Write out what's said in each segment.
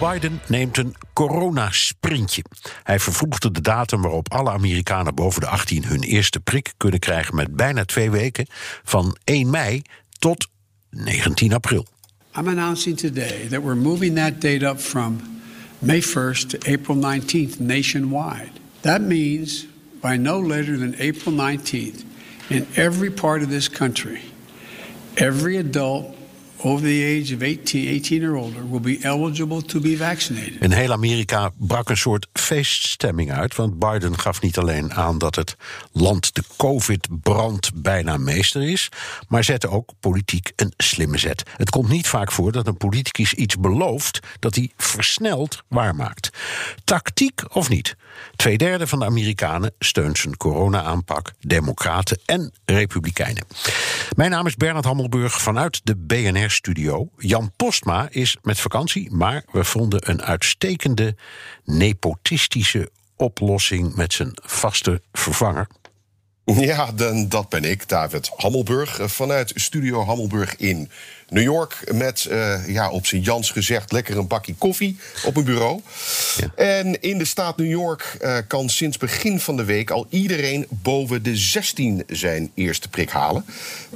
Biden neemt een coronasprintje. Hij vervroegde de datum waarop alle Amerikanen boven de 18 hun eerste prik kunnen krijgen met bijna twee weken van 1 mei tot 19 april. I'm announcing today that we're moving that date up from May 1st to April 19th nationwide. That means by no later than April 19th, in every part of this country, every adult over the age of 18, 18 or older will be eligible to be vaccinated. In heel Amerika brak een soort feeststemming uit. Want Biden gaf niet alleen aan dat het land de COVID-brand bijna meester is. maar zette ook politiek een slimme zet. Het komt niet vaak voor dat een politicus iets belooft. dat hij versneld waarmaakt. Tactiek of niet? Tweederde van de Amerikanen steunt zijn corona-aanpak. Democraten en Republikeinen. Mijn naam is Bernard Hammelburg vanuit de BNR studio. Jan Postma is met vakantie, maar we vonden een uitstekende nepotistische oplossing met zijn vaste vervanger. Ja, dan, dat ben ik, David Hammelburg, vanuit Studio Hammelburg in New York. Met, uh, ja, op zijn Jans gezegd, lekker een bakje koffie op een bureau. Ja. En in de staat New York uh, kan sinds begin van de week al iedereen boven de 16 zijn eerste prik halen.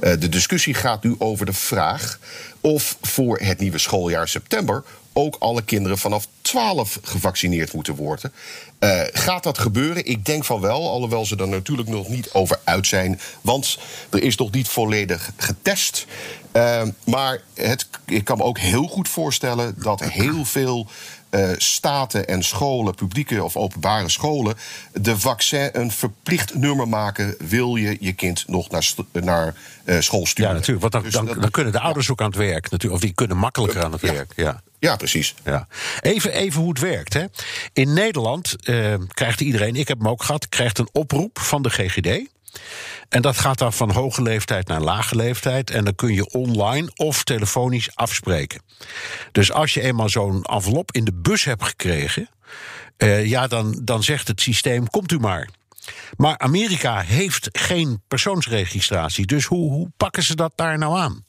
Uh, de discussie gaat nu over de vraag of voor het nieuwe schooljaar september ook alle kinderen vanaf 12 gevaccineerd moeten worden. Uh, gaat dat gebeuren? Ik denk van wel, alhoewel ze er natuurlijk nog niet over uit zijn. Want er is nog niet volledig getest. Uh, maar het, ik kan me ook heel goed voorstellen dat heel veel uh, staten en scholen, publieke of openbare scholen, de vaccin een verplicht nummer maken. Wil je je kind nog naar, naar uh, school sturen? Ja, natuurlijk. Want dan, dus dan, dan, kunnen de ouders ook aan het werk. Natuurlijk, of die kunnen makkelijker aan het werk. Ja. Ja, precies. Ja. Even, even hoe het werkt. Hè. In Nederland uh, krijgt iedereen, ik heb hem ook gehad, krijgt een oproep van de GGD. En dat gaat dan van hoge leeftijd naar lage leeftijd. En dan kun je online of telefonisch afspreken. Dus als je eenmaal zo'n envelop in de bus hebt gekregen. Uh, ja, dan, dan zegt het systeem: komt u maar. Maar Amerika heeft geen persoonsregistratie. Dus hoe, hoe pakken ze dat daar nou aan?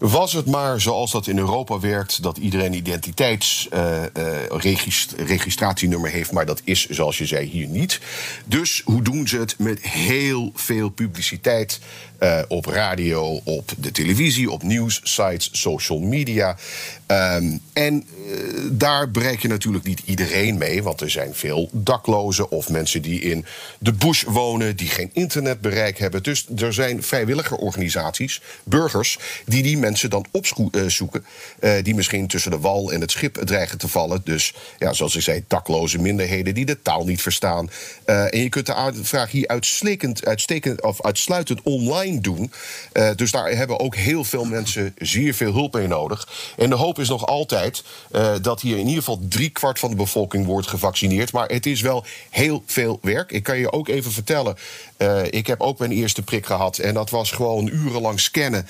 Was het maar zoals dat in Europa werkt, dat iedereen een identiteitsregistratienummer uh, uh, heeft, maar dat is, zoals je zei, hier niet. Dus hoe doen ze het? Met heel veel publiciteit. Uh, op radio, op de televisie, op nieuwssites, social media. Um, en daar bereik je natuurlijk niet iedereen mee, want er zijn veel daklozen of mensen die in de bush wonen, die geen internetbereik hebben. Dus er zijn vrijwilligerorganisaties, burgers, die die mensen dan opzoeken, uh, die misschien tussen de wal en het schip dreigen te vallen. Dus ja, zoals ik zei, dakloze minderheden die de taal niet verstaan. en je kunt de vraag hier uitstekend, uitstekend of uitsluitend online doen. Dus daar hebben ook heel veel mensen zeer veel hulp mee nodig. En de hoop is nog altijd dat hier in ieder geval driekwart van de bevolking wordt gevaccineerd. Maar het is wel heel veel werk. Ik kan je ook even vertellen. Uh, ik heb ook mijn eerste prik gehad. En dat was gewoon urenlang scannen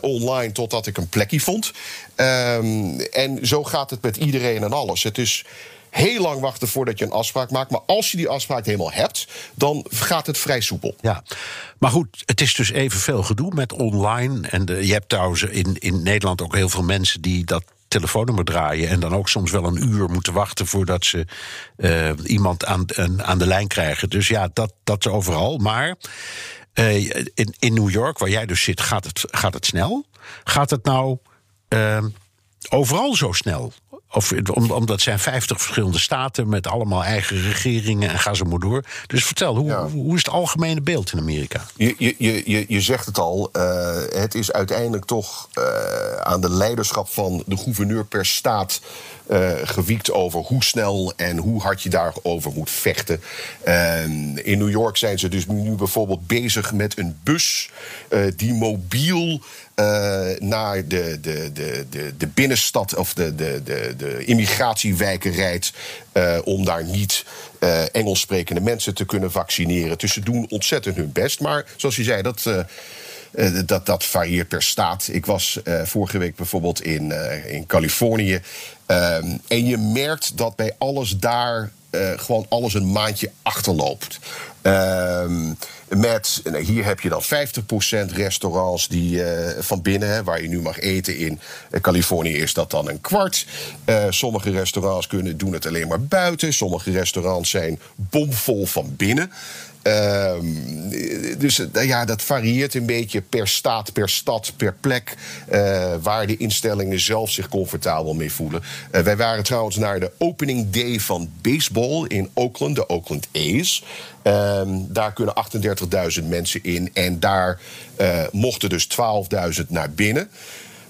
online totdat ik een plekje vond. Um, en zo gaat het met iedereen en alles. Het is heel lang wachten voordat je een afspraak maakt. Maar als je die afspraak helemaal hebt, dan gaat het vrij soepel. Ja, maar goed, het is dus evenveel gedoe met online. En je hebt trouwens in, in Nederland ook heel veel mensen die dat telefoonnummer draaien en dan ook soms wel een uur moeten wachten voordat ze uh, iemand aan, aan, de lijn krijgen. Dus ja, dat, dat overal. Maar uh, in, in New York, waar jij dus zit, gaat het, gaat het snel. Gaat het nou uh, overal zo snel? Of, om, omdat zijn 50 verschillende staten met allemaal eigen regeringen en ga zo maar door. Dus vertel, hoe, Ja. hoe is het algemene beeld in Amerika? Je, je, je, je- je zegt het al, eh, het is uiteindelijk toch eh, aan de leiderschap van de gouverneur per staat eh, gewiekt over hoe snel en hoe hard je daarover moet vechten. En in New York zijn ze dus nu bijvoorbeeld bezig met een bus die mobiel naar de, de, de, de, de binnenstad of de, de, de, de immigratiewijken rijdt. eh, om daar niet eh, Engels sprekende mensen te kunnen vaccineren. Dus ze doen ontzettend hun best. Maar zoals je zei, dat. eh, eh, dat, dat varieert per staat. Ik was eh, vorige week bijvoorbeeld in, eh, in Californië. Ehm, en je merkt dat bij alles daar eh, gewoon alles een maandje achterloopt. Ehm, met, hier heb je dan 50% restaurants die, eh, van binnen, hè, waar je nu mag eten. In eh, Californië is dat dan een kwart. Eh, sommige restaurants kunnen, doen het alleen maar buiten. Sommige restaurants zijn bomvol van binnen. Ehm, dus eh, ja, dat varieert een beetje per staat, per stad, per plek. eh, waar de instellingen zelf zich comfortabel mee voelen. Eh, wij waren trouwens naar de opening day van baseball in Oakland, de Oakland A's. Ehm, daar kunnen 38.000 mensen in. En daar mochten dus 12.000 naar binnen.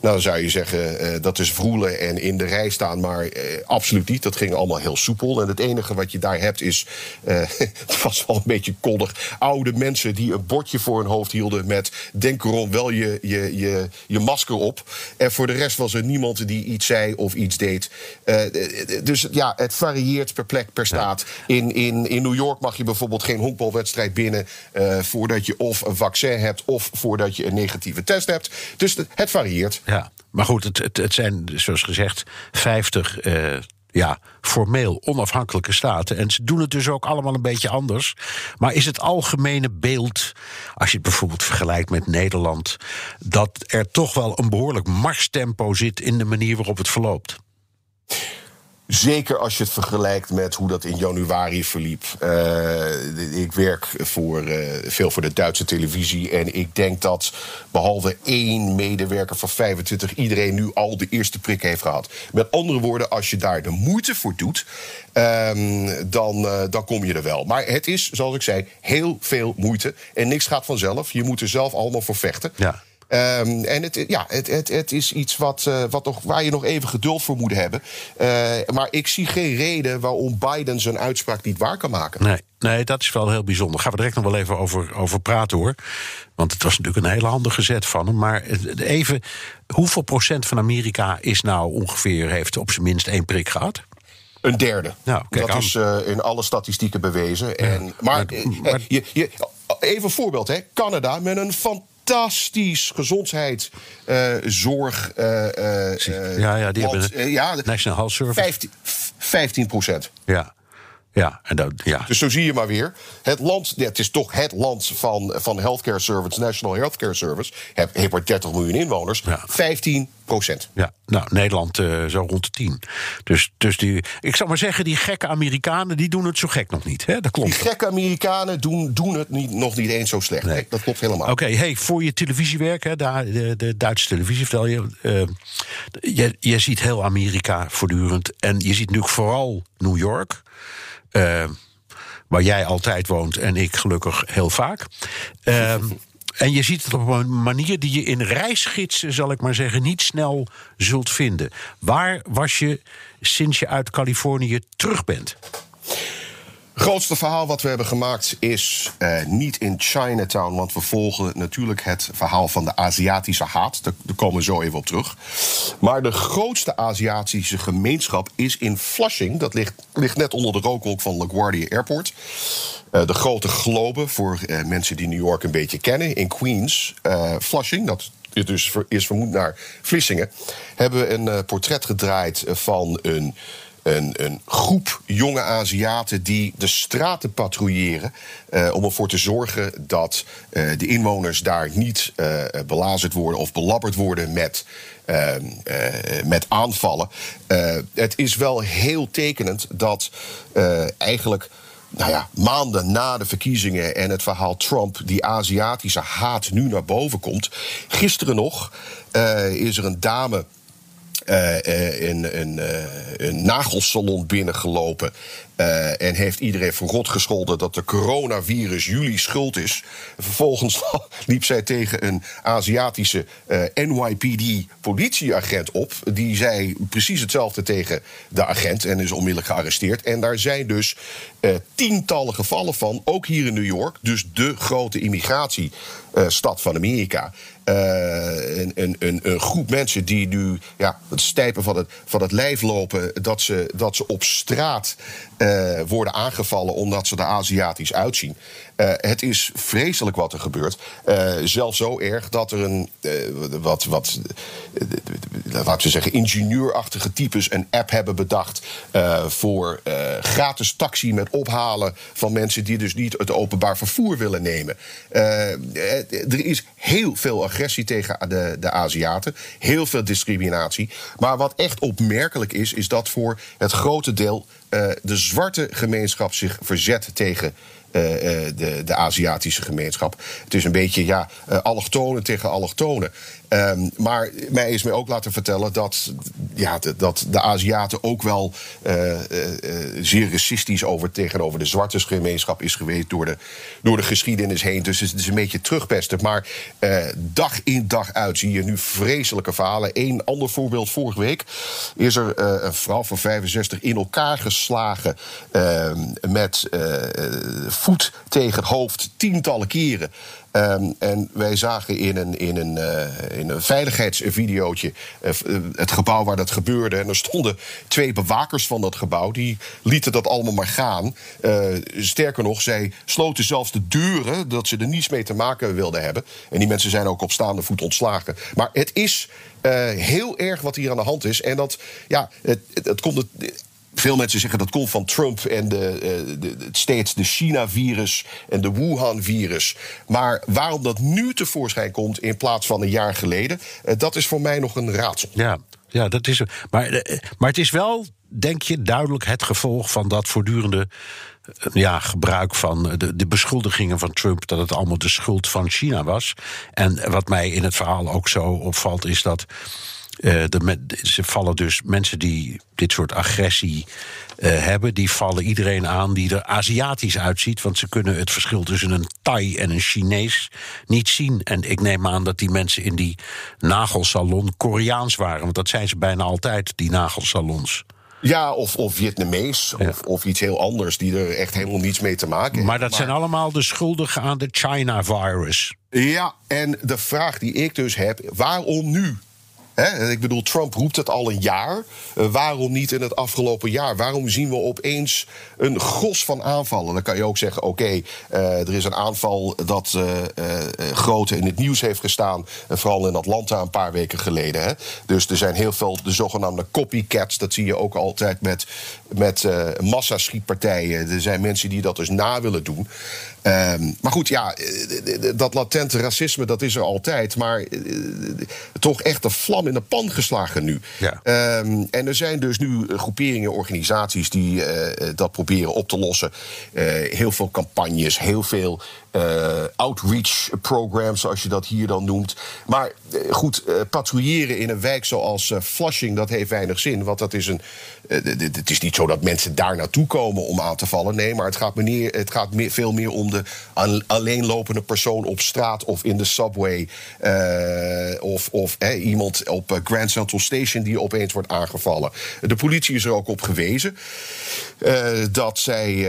Nou, dan zou je zeggen, eh, dat is vroelen en in de rij staan. Maar eh, absoluut niet. Dat ging allemaal heel soepel. En het enige wat je daar hebt is... eh, het was wel een beetje koddig. Oude mensen die een bordje voor hun hoofd hielden... met denk erom wel je, je, je, je masker op. En voor de rest was er niemand die iets zei of iets deed. Dus ja, het varieert per plek, per staat. In, in, in New York mag je bijvoorbeeld geen honkbalwedstrijd binnen... voordat je of een vaccin hebt... of voordat je een negatieve test hebt. Dus het, het varieert. Ja, maar goed, het, het, zijn, zoals gezegd, 50 eh, ja, formeel onafhankelijke staten. En ze doen het dus ook allemaal een beetje anders. Maar is het algemene beeld, als je het bijvoorbeeld vergelijkt met Nederland, dat er toch wel een behoorlijk marstempo zit in de manier waarop het verloopt? Zeker als je het vergelijkt met hoe dat in januari verliep. Eh, ik werk voor, eh, veel voor de Duitse televisie. En ik denk dat behalve één medewerker van 25 iedereen nu al de eerste prik heeft gehad. Met andere woorden, als je daar de moeite voor doet, ehm, dan, eh, dan kom je er wel. Maar het is, zoals ik zei, heel veel moeite. En niks gaat vanzelf. Je moet er zelf allemaal voor vechten. Ja. Ehm, en het, ja, het, het, het is iets wat, eh, wat nog, waar je nog even geduld voor moet hebben. Eh, maar ik zie geen reden waarom Biden zijn uitspraak niet waar kan maken. Nee, nee, dat is wel heel bijzonder. Gaan we direct nog wel even over, over praten hoor. Want het was natuurlijk een hele handige zet van hem. Maar het- even, hoeveel procent van Amerika is nou ongeveer, heeft op zijn minst één prik gehad? Een derde. Nou, kijk dat aan. is eh, in alle statistieken bewezen. En, maar maar- eh, maar- je, je, even een voorbeeld, hè. Canada met een fantastisch gezondheid, eh, zorg. eh, Ja, ja, die land. hebben ja, National Health Service. 15, 15 procent. Ja, ja, en dat, ja. Dus zo zie je maar weer. Het land, het is toch het land van, van Healthcare Service, National Healthcare Service. Heb, heeft maar 30 miljoen inwoners. Ja. 15 procent. Ja, nou, Nederland eh, zo rond de tien. Dus, dus die, ik zou maar zeggen, die gekke Amerikanen, die doen het zo gek nog niet. Hè? Dat Die klopt. gekke Amerikanen doen, doen het niet, nog niet eens zo slecht. Nee, dat klopt helemaal. Oké, hey, voor je televisiewerk, hè, daar, de, de Duitse televisie vertel je, eh, je. Je ziet heel Amerika voortdurend. En je ziet natuurlijk vooral New York. Eh, waar jij altijd woont en ik gelukkig heel vaak. Ehm, en je ziet het op een manier die je in reisgidsen, zal ik maar zeggen, niet snel zult vinden. Waar was je sinds je uit Californië terug bent? Grootste verhaal wat we hebben gemaakt is eh, niet in Chinatown. Want we volgen natuurlijk het verhaal van de Aziatische haat. Daar, komen we zo even op terug. Maar de grootste Aziatische gemeenschap is in Flushing. Dat ligt, ligt net onder de rookwolk van LaGuardia Airport. Eh, de grote globe voor eh, mensen die New York een beetje kennen. In Queens, Flushing, dat is dus is vermoed naar Vlissingen... hebben we een portret gedraaid van een een, een groep jonge Aziaten die de straten patrouilleren. eh, om ervoor te zorgen dat eh, de inwoners daar niet eh, belazerd worden of belabberd worden met. eh, eh, met aanvallen. Het is wel heel tekenend dat eigenlijk nou ja, maanden na de verkiezingen en het verhaal Trump, die Aziatische haat nu naar boven komt. Gisteren nog is er een dame in een, een nagelsalon binnengelopen. Uh, en heeft iedereen van God gescholden dat de coronavirus jullie schuld is. Vervolgens liep zij tegen een Aziatische uh, NYPD-politieagent op. Die zei precies hetzelfde tegen de agent en is onmiddellijk gearresteerd. En daar zijn dus uh, tientallen gevallen van, ook hier in New York. Dus de grote immigratiestad van Amerika. Een, een, een, een, groep mensen die nu ja, het stijpen van het, van het lijf lopen, dat ze, dat ze op straat uh, worden aangevallen omdat ze er Aziatisch uitzien. Uh, het is vreselijk wat er gebeurt. Uh, zelfs zo erg dat er een, wat, wat laten we zeggen, ingenieurachtige types een app hebben bedacht voor gratis taxi met ophalen van mensen die dus niet het openbaar vervoer willen nemen. er is heel veel agressie tegen de, de Aziaten, heel veel discriminatie. Maar wat echt opmerkelijk is, is dat voor het grote deel de zwarte gemeenschap zich verzet tegen de, de Aziatische gemeenschap. Het is een beetje ja, allochtonen tegen allochtonen. Um, maar mij is mij ook laten vertellen dat, ja, de, dat de Aziaten ook wel uh, uh, zeer racistisch over, tegenover de zwarte gemeenschap is geweest door de, door de geschiedenis heen. Dus het is een beetje terugpesten. Maar dag in dag uit zie je nu vreselijke verhalen. Eén ander voorbeeld, vorige week is er een vrouw van 65 in elkaar geslagen ehm, met voet tegen het hoofd tientallen keren. Um, en wij zagen in een, in een, uh, in een veiligheidsvideootje uh, het gebouw waar dat gebeurde. En er stonden twee bewakers van dat gebouw. Die lieten dat allemaal maar gaan. Sterker nog, zij sloten zelfs de deuren dat ze er niets mee te maken wilden hebben. En die mensen zijn ook op staande voet ontslagen. Maar het is heel erg wat hier aan de hand is. En dat, ja, het, het, het komt. Veel mensen zeggen dat komt van Trump en eh, de, steeds de China-virus en de Wuhan-virus. Maar waarom dat nu tevoorschijn komt in plaats van een jaar geleden, eh, dat is voor mij nog een raadsel. Ja, ja dat is. Maar, eh, maar het is wel, denk je, duidelijk het gevolg van dat voortdurende ja, gebruik van de, de beschuldigingen van Trump dat het allemaal de schuld van China was. En wat mij in het verhaal ook zo opvalt, is dat uh, de, ze vallen dus mensen die dit soort agressie uh, hebben, die vallen iedereen aan die er Aziatisch uitziet. Want ze kunnen het verschil tussen een Thai en een Chinees niet zien. En ik neem aan dat die mensen in die nagelsalon Koreaans waren. Want dat zijn ze bijna altijd, die nagelsalons. Ja, of, of Vietnamees, of, of, iets heel anders, die er echt helemaal niets mee te maken hebben. Maar dat zijn allemaal de schuldigen aan de China-virus. Ja, en de vraag die ik dus heb, waarom nu? Ik bedoel, Trump roept het al een jaar. Uh, waarom niet in het afgelopen jaar? Waarom zien we opeens een gros van aanvallen? Dan kan je ook zeggen: oké, uh, er is een aanval dat uh, grote in het nieuws heeft gestaan. vooral in Atlanta een paar weken geleden. Hè? Dus er zijn heel veel de zogenaamde copycats. Dat zie je ook altijd met, met massaschietpartijen. Er zijn mensen die dat dus na willen doen. Um, maar goed, ja, dat latente racisme, dat is er altijd. Maar toch echt een vlam in de pan geslagen nu. Ja. Um, en er zijn dus nu groeperingen, organisaties die uh, dat proberen op te lossen. Uh, heel veel campagnes, heel veel outreach programs, zoals je dat hier dan noemt. Maar goed, patrouilleren in een wijk zoals Flushing, dat heeft weinig zin. Want dat is een. het is niet zo dat mensen daar naartoe komen om aan te vallen. Nee, maar het gaat, meneer, het gaat meer, veel meer om de alleenlopende persoon op straat of in de subway. of of iemand op Grand Central Station die opeens wordt aangevallen. De politie is er ook op gewezen dat zij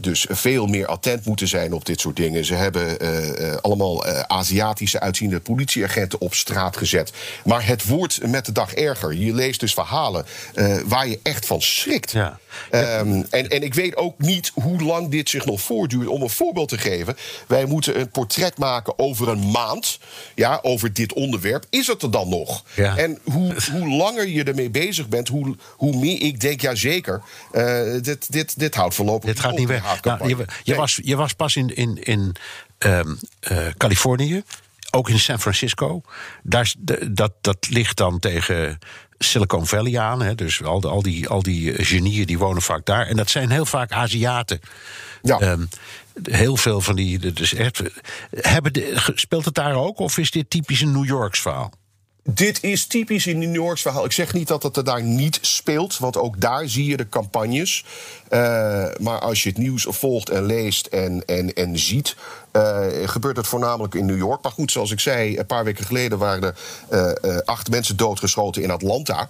dus veel meer attent moeten zijn op dit soort dingen. Ze hebben allemaal Aziatische uitziende politieagenten op straat gezet. Maar het wordt met de dag erger. Je leest dus verhalen waar je echt van schrikt. Ja. Um, en, en ik weet ook niet hoe lang dit zich nog voortduurt. Om een voorbeeld te geven. Wij moeten een portret maken over een maand. Ja, over dit onderwerp. Is het er dan nog? Ja. En hoe, hoe langer je ermee bezig bent, hoe, hoe meer ik denk, ja zeker. Uh, dit, dit, dit houdt voorlopig dit gaat niet weg. Nou, je, je, nee. was, je was pas in, in, in um, uh, Californië ook in San Francisco. Daar, dat, dat ligt dan tegen Silicon Valley aan. Hè, dus al, al, die, al die genieën die wonen vaak daar. En dat zijn heel vaak Aziaten. Ja. Um, heel veel van die. Dus echt, hebben de, speelt het daar ook? Of is dit typisch een New Yorks verhaal? Dit is typisch in New Yorks verhaal. Ik zeg niet dat het er daar niet speelt, want ook daar zie je de campagnes. Uh, maar als je het nieuws volgt en leest en, en, en ziet, uh, gebeurt het voornamelijk in New York. Maar goed, zoals ik zei, een paar weken geleden waren er uh, acht mensen doodgeschoten in Atlanta.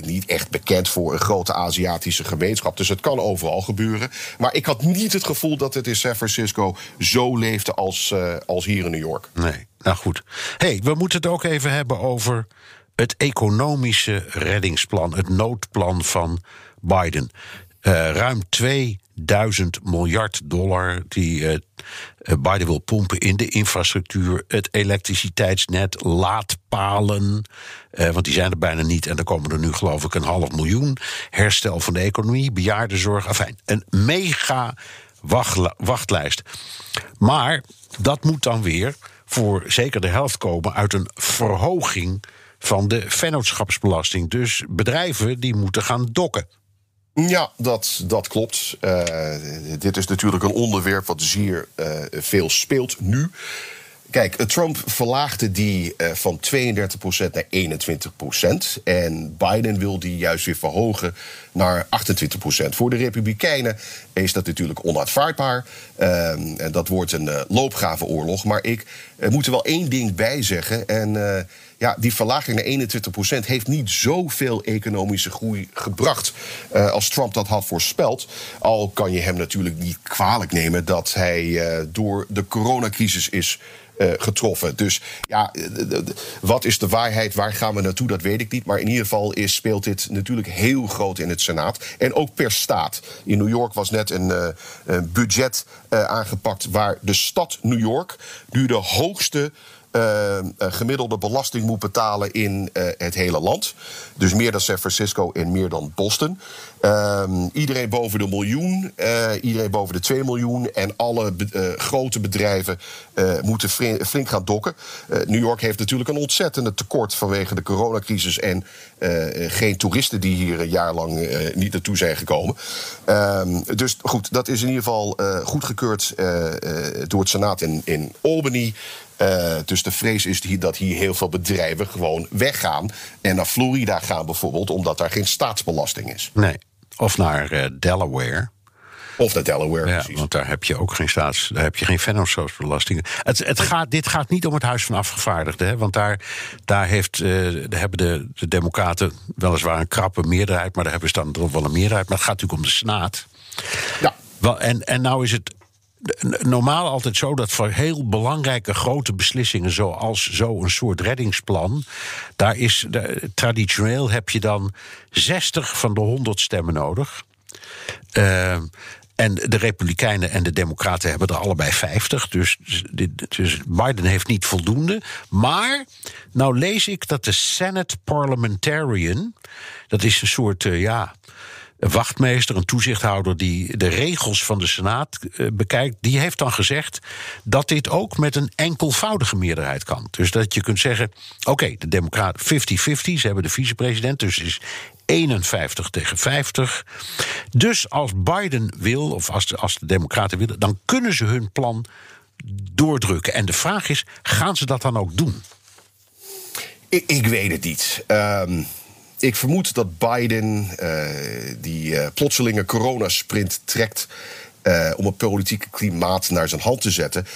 Niet echt bekend voor een grote Aziatische gemeenschap. Dus het kan overal gebeuren. Maar ik had niet het gevoel dat het in San Francisco zo leefde als, als hier in New York. Nee. Nou goed. hey, we moeten het ook even hebben over het economische reddingsplan, het noodplan van Biden. Uh, ruim 2000 miljard dollar die uh, Biden wil pompen in de infrastructuur, het elektriciteitsnet, laadpalen. Want die zijn er bijna niet en er komen er nu geloof ik een half miljoen. Herstel van de economie, bejaardenzorg, enfin, een mega wachtlijst. Maar dat moet dan weer voor zeker de helft komen uit een verhoging van de vennootschapsbelasting. Dus bedrijven die moeten gaan dokken. Ja, dat, dat klopt. Uh, dit is natuurlijk een onderwerp wat zeer uh, veel speelt nu. Kijk, Trump verlaagde die van 32% naar 21%. En Biden wil die juist weer verhogen naar 28%. Voor de Republikeinen is dat natuurlijk onaanvaardbaar. Uh, dat wordt een uh, loopgravenoorlog. Maar ik moet er wel één ding bij zeggen. En ja, die verlaging naar 21% heeft niet zoveel economische groei gebracht uh, als Trump dat had voorspeld. Al kan je hem natuurlijk niet kwalijk nemen dat hij uh, door de coronacrisis is uh, getroffen. Dus ja, wat is de waarheid? Waar gaan we naartoe? Dat weet ik niet. Maar in ieder geval is, speelt dit natuurlijk heel groot in het Senaat. En ook per staat. In New York was net een, een budget aangepakt waar de stad New York nu de hoogste uh, gemiddelde belasting moet betalen in uh, het hele land. Dus meer dan San Francisco en meer dan Boston. Uh, iedereen boven de miljoen, iedereen boven de 2 miljoen. En alle grote bedrijven moeten flink gaan dokken. New York heeft natuurlijk een ontzettende tekort vanwege de coronacrisis. En geen toeristen die hier een jaar lang niet naartoe zijn gekomen. Ehm, dus goed, dat is in ieder geval goedgekeurd door het Senaat in, in Albany. Uh, dus de vrees is die, dat hier heel veel bedrijven gewoon weggaan. En naar Florida gaan bijvoorbeeld, omdat daar geen staatsbelasting is. Nee, of naar uh, Delaware. Of naar Delaware, ja, precies. Want daar heb je ook geen staats, daar heb je geen vennootschapsbelasting. Het, het gaat, dit gaat niet om het Huis van Afgevaardigden. Hè, want daar, daar, heeft, uh, hebben de, de Democraten weliswaar een krappe meerderheid. Maar daar hebben ze dan toch wel een meerderheid. Maar het gaat natuurlijk om de Senaat. Ja. En, en nou is het normaal altijd zo dat voor heel belangrijke grote beslissingen, zoals zo'n soort reddingsplan, daar is traditioneel heb je dan 60 van de 100 stemmen nodig. Uh, en de Republikeinen en de Democraten hebben er allebei 50. Dus, dus Biden heeft niet voldoende. Maar nou lees ik dat de Senate Parliamentarian. Dat is een soort, uh, ja een wachtmeester, een toezichthouder die de regels van de Senaat uh, bekijkt, die heeft dan gezegd dat dit ook met een enkelvoudige meerderheid kan. Dus dat je kunt zeggen: oké, de Democraten 50-50, ze hebben de vicepresident, dus is 51 tegen 50. Dus als Biden wil, of als de, als de Democraten willen, dan kunnen ze hun plan doordrukken. En de vraag is: gaan ze dat dan ook doen? Ik, ik weet het niet. Um ik vermoed dat Biden uh, die uh, plotselinge coronasprint trekt. Uh, om het politieke klimaat naar zijn hand te zetten.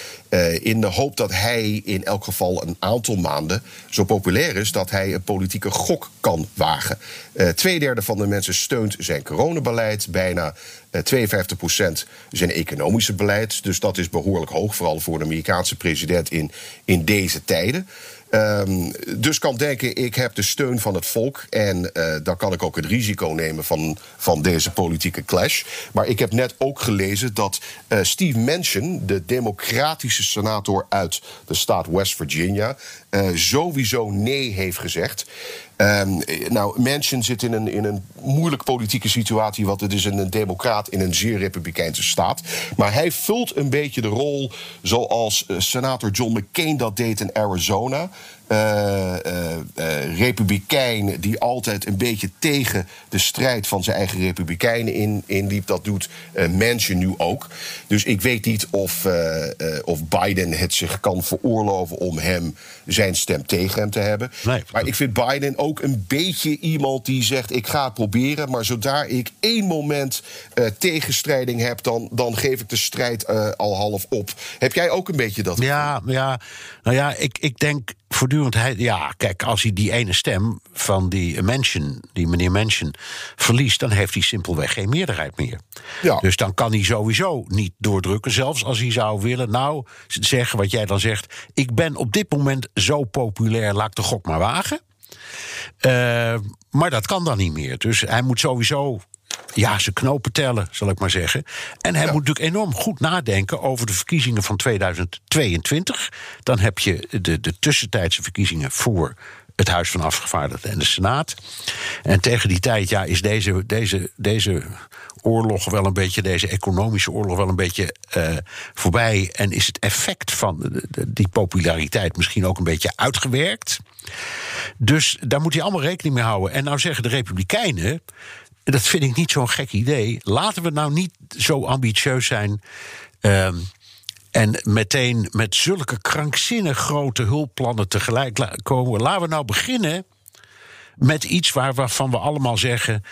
In de hoop dat hij in elk geval een aantal maanden zo populair is dat hij een politieke gok kan wagen. Tweederde van de mensen steunt zijn coronabeleid. Bijna 52 procent zijn economische beleid. Dus dat is behoorlijk hoog, vooral voor de Amerikaanse president in, in deze tijden. Um, dus kan denken, ik heb de steun van het volk. En uh, dan kan ik ook het risico nemen van, van deze politieke clash. Maar ik heb net ook gelezen dat uh, Steve Manchin, de democratische senator uit de staat West Virginia, uh, sowieso nee heeft gezegd. Um, nou, Manchin zit in een, in een moeilijke politieke situatie, want het is een democraat in een zeer republikeinse staat. Maar hij vult een beetje de rol zoals uh, senator John McCain dat deed in Arizona. Republikein die altijd een beetje tegen de strijd van zijn eigen republikeinen in, inliep. Dat doet Manchin nu ook. Dus ik weet niet of, of Biden het zich kan veroorloven om hem zijn stem tegen hem te hebben. Nee. Maar ik vind Biden ook een beetje iemand die zegt: ik ga het proberen, maar zodra ik één moment tegenstrijding heb, dan, dan geef ik de strijd al half op. Heb jij ook een beetje dat? Ja, ja. Nou ja, ik, ik denk voortdurend. Hij, ja, kijk, als hij die ene stem van die Mansion, die meneer Mansion, verliest, dan heeft hij simpelweg geen meerderheid meer. Ja. Dus dan kan hij sowieso niet doordrukken. Zelfs als hij zou willen, nou, zeggen wat jij dan zegt. Ik ben op dit moment zo populair, laat ik de gok maar wagen. Uh, maar dat kan dan niet meer. Dus hij moet sowieso ja, ze knopen tellen, zal ik maar zeggen. En hij moet natuurlijk enorm goed nadenken over de verkiezingen van 2022. Dan heb je de, de tussentijdse verkiezingen voor het Huis van Afgevaardigden en de Senaat. En tegen die tijd ja, is deze, deze, deze oorlog wel een beetje, deze economische oorlog wel een beetje uh, voorbij. En is het effect van die populariteit misschien ook een beetje uitgewerkt. Dus daar moet hij allemaal rekening mee houden. En nou zeggen de Republikeinen dat vind ik niet zo'n gek idee. Laten we nou niet zo ambitieus zijn. Uh, en meteen met zulke krankzinnig grote hulpplannen tegelijk komen. Laten we nou beginnen met iets waar, waarvan we allemaal zeggen: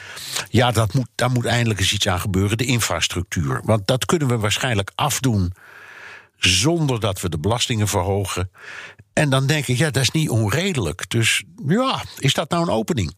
ja, dat moet, daar moet eindelijk eens iets aan gebeuren: de infrastructuur. Want dat kunnen we waarschijnlijk afdoen zonder dat we de belastingen verhogen. En dan denk ik: ja, dat is niet onredelijk. Dus ja, is dat nou een opening?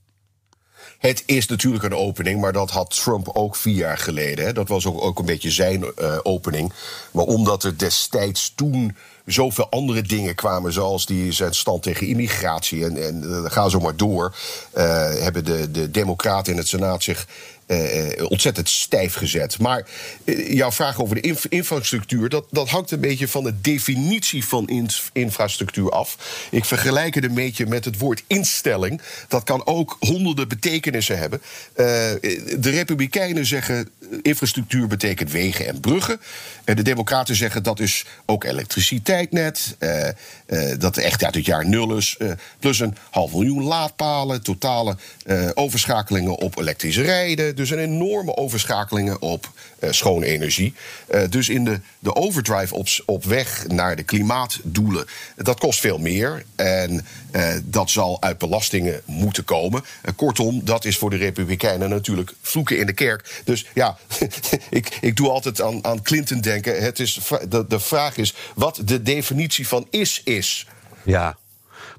Het is natuurlijk een opening, maar dat had Trump ook vier jaar geleden. Hè. Dat was ook, ook een beetje zijn uh, opening. Maar omdat er destijds toen zoveel andere dingen kwamen, zoals die zijn stand tegen immigratie. En, en uh, ga zo maar door. Uh, hebben de, de Democraten in het Senaat zich uh, ontzettend stijf gezet. Maar uh, jouw vraag over de inf infrastructuur, dat, dat hangt een beetje van de definitie van in infrastructuur af. Ik vergelijk het een beetje met het woord instelling. Dat kan ook honderden betekenissen hebben. De Republikeinen zeggen infrastructuur betekent wegen en bruggen. En de Democraten zeggen dat is ook elektriciteit net. dat echt uit het jaar nul is. plus een half miljoen laadpalen, totale overschakelingen op elektrische rijden. Dus een enorme overschakelingen op uh, schone energie. Uh, dus in de, de overdrive op, op weg naar de klimaatdoelen, dat kost veel meer. En uh, dat zal uit belastingen moeten komen. kortom, dat is voor de Republikeinen natuurlijk vloeken in de kerk. Dus ja, ik, ik doe altijd aan, aan Clinton denken. Het is, de, de vraag is wat de definitie van is is. Ja.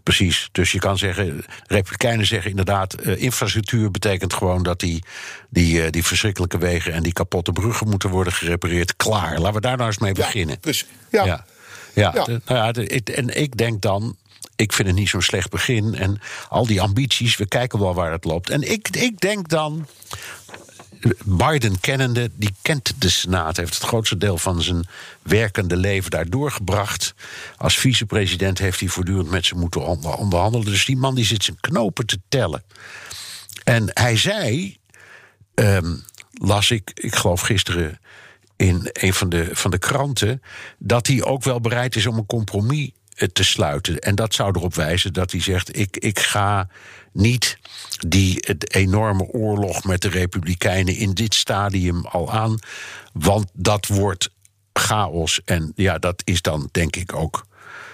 Precies. Dus je kan zeggen, Republikeinen zeggen inderdaad, uh, infrastructuur betekent gewoon dat die, die, uh, die verschrikkelijke wegen en die kapotte bruggen moeten worden gerepareerd. Klaar. Laten we daar nou eens mee beginnen. Ja, dus, ja. ja. ja. ja. De, nou ja de, ik, en ik denk dan, ik vind het niet zo'n slecht begin. En al die ambities, we kijken wel waar het loopt. En ik, ik denk dan. Biden kennende, die kent de Senaat, heeft het grootste deel van zijn werkende leven daar doorgebracht. Als vicepresident heeft hij voortdurend met ze moeten onderhandelen. Dus die man die zit zijn knopen te tellen. En hij zei, um, las ik, ik geloof gisteren in een van de, van de kranten, dat hij ook wel bereid is om een compromis te sluiten. En dat zou erop wijzen dat hij zegt: ik, ik ga niet die het enorme oorlog met de Republikeinen in dit stadium al aan. Want dat wordt chaos. En ja, dat is dan denk ik ook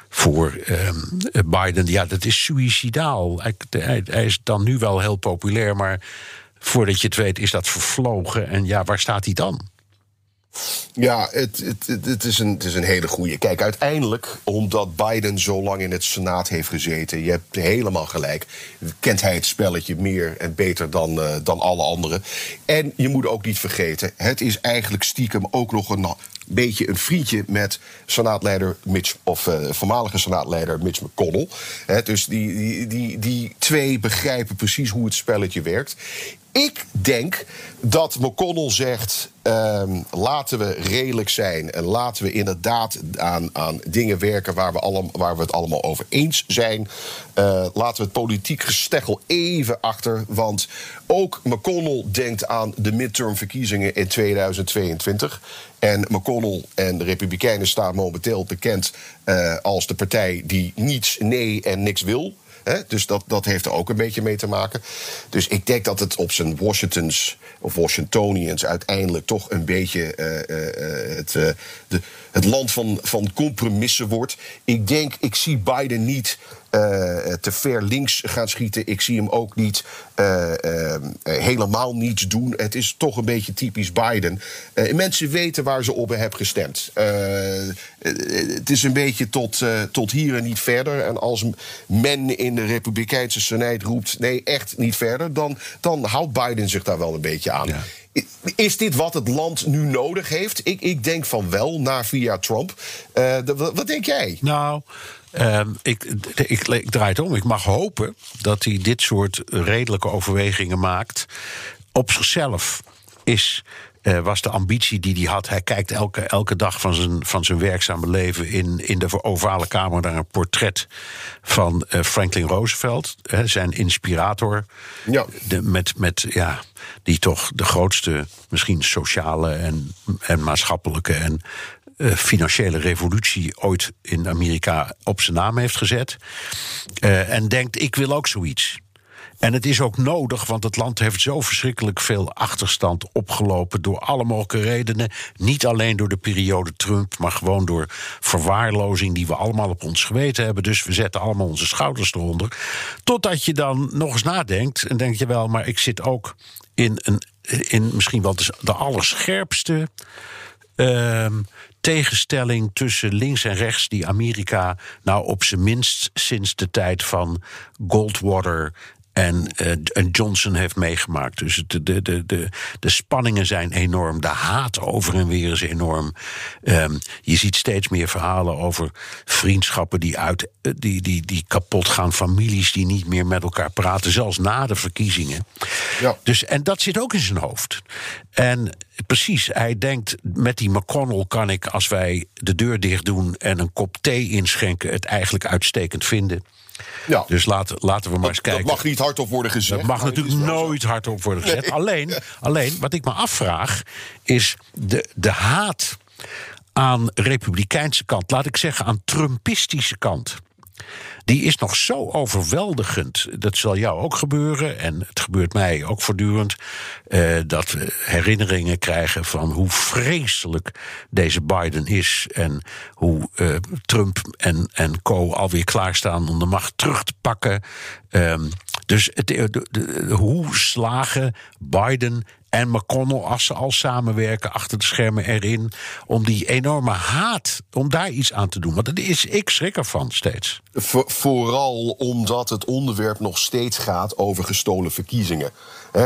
voor um, Biden. Ja, dat is suicidaal. Hij, hij, is dan nu wel heel populair, maar voordat je het weet is dat vervlogen. En ja, waar staat hij dan? Ja, het, het, het, is een, het is een hele goede. Kijk, uiteindelijk, omdat Biden zo lang in het Senaat heeft gezeten, je hebt helemaal gelijk, kent hij het spelletje meer en beter dan, uh, dan alle anderen. En je moet ook niet vergeten, het is eigenlijk stiekem ook nog een beetje een vriendje met senaatleider Mitch, of uh, voormalige senaatleider Mitch McConnell. Dus die, die, die twee begrijpen precies hoe het spelletje werkt. Ik denk dat McConnell zegt: ehm, laten we redelijk zijn en laten we inderdaad aan, aan dingen werken waar we, allemaal, waar we het allemaal over eens zijn. Uh, laten we het politiek gesteggel even achter. Want ook McConnell denkt aan de midtermverkiezingen in 2022. En McConnell en de Republikeinen staan momenteel bekend uh, als de partij die niets, nee en niks wil. Dus dat, dat heeft er ook een beetje mee te maken. Dus ik denk dat het op zijn Washingtons of Washingtonians uiteindelijk toch een beetje uh, uh, het, uh, de, het land van, van compromissen wordt. Ik denk, ik zie Biden niet te ver links gaan schieten. Ik zie hem ook niet uh, uh, helemaal niets doen. Het is toch een beetje typisch Biden. mensen weten waar ze op hebben gestemd. het is een beetje tot, tot hier en niet verder. En als men in de Republikeinse Senaat roept: nee, echt niet verder, dan, dan houdt Biden zich daar wel een beetje aan. Ja. Is dit wat het land nu nodig heeft? Ik, ik denk van wel, na via Trump. Uh, wat denk jij? Nou, uh, ik, ik, ik, draai het om. Ik mag hopen dat hij dit soort redelijke overwegingen maakt. Op zichzelf is uh, was de ambitie die hij had. Hij kijkt elke, elke dag van zijn, van zijn werkzame leven in, in de ovale kamer naar een portret van uh, Franklin Roosevelt, zijn inspirator. Ja. De, met, met, ja, die toch de grootste, misschien sociale en, en maatschappelijke en uh, financiële revolutie ooit in Amerika op zijn naam heeft gezet. Uh, en denkt: ik wil ook zoiets. En het is ook nodig, want het land heeft zo verschrikkelijk veel achterstand opgelopen door alle mogelijke redenen. Niet alleen door de periode Trump, maar gewoon door verwaarlozing die we allemaal op ons geweten hebben. Dus we zetten allemaal onze schouders eronder. Totdat je dan nog eens nadenkt en denk je wel, maar ik zit ook in, een, in misschien wel de allerscherpste. Uh, tegenstelling tussen links en rechts die Amerika nou op zijn minst sinds de tijd van Goldwater en, uh, en, Johnson heeft meegemaakt. Dus de, de, de, de, de spanningen zijn enorm. De haat over en weer is enorm. Um, je ziet steeds meer verhalen over vriendschappen die, uit, eh, die, die, die kapot gaan. Families die niet meer met elkaar praten, zelfs na de verkiezingen. Ja. Dus, en dat zit ook in zijn hoofd. En precies, hij denkt: met die McConnell kan ik, als wij de deur dicht doen en een kop thee inschenken, het eigenlijk uitstekend vinden. Ja. Dus laten, laten we maar eens kijken. Dat mag niet hardop worden gezegd. Dat mag natuurlijk nooit hardop worden gezegd. Alleen, alleen, wat ik me afvraag, is de, de haat aan republikeinse kant, laat ik zeggen aan Trumpistische kant die is nog zo overweldigend. Dat zal jou ook gebeuren en het gebeurt mij ook voortdurend. Uh, dat we herinneringen krijgen van hoe vreselijk deze Biden is. En hoe uh, Trump en, en co. alweer klaarstaan om de macht terug te pakken. Um, dus het, de, hoe slagen Biden en McConnell, als ze al samenwerken achter de schermen erin, om die enorme haat, om daar iets aan te doen. Want dat is, ik schrik ervan steeds. vooral omdat het onderwerp nog steeds gaat over gestolen verkiezingen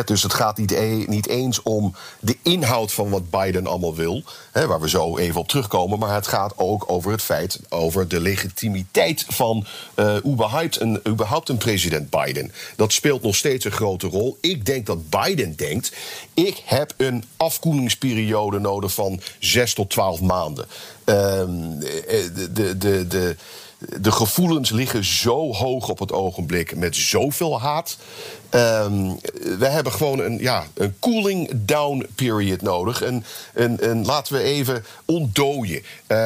dus het gaat niet, e-, niet, eens om de inhoud van wat Biden allemaal wil, waar we zo even op terugkomen, maar het gaat ook over het feit, over de legitimiteit van überhaupt, een, überhaupt een president Biden. Dat speelt nog steeds een grote rol. Ik denk dat Biden denkt, ik heb een afkoelingsperiode nodig van 6 tot 12 maanden. Ehm, de, de, de, de de gevoelens liggen zo hoog op het ogenblik met zoveel haat. Um, we hebben gewoon een, ja, een cooling down period nodig. En, en, en laten we even ontdooien. Uh,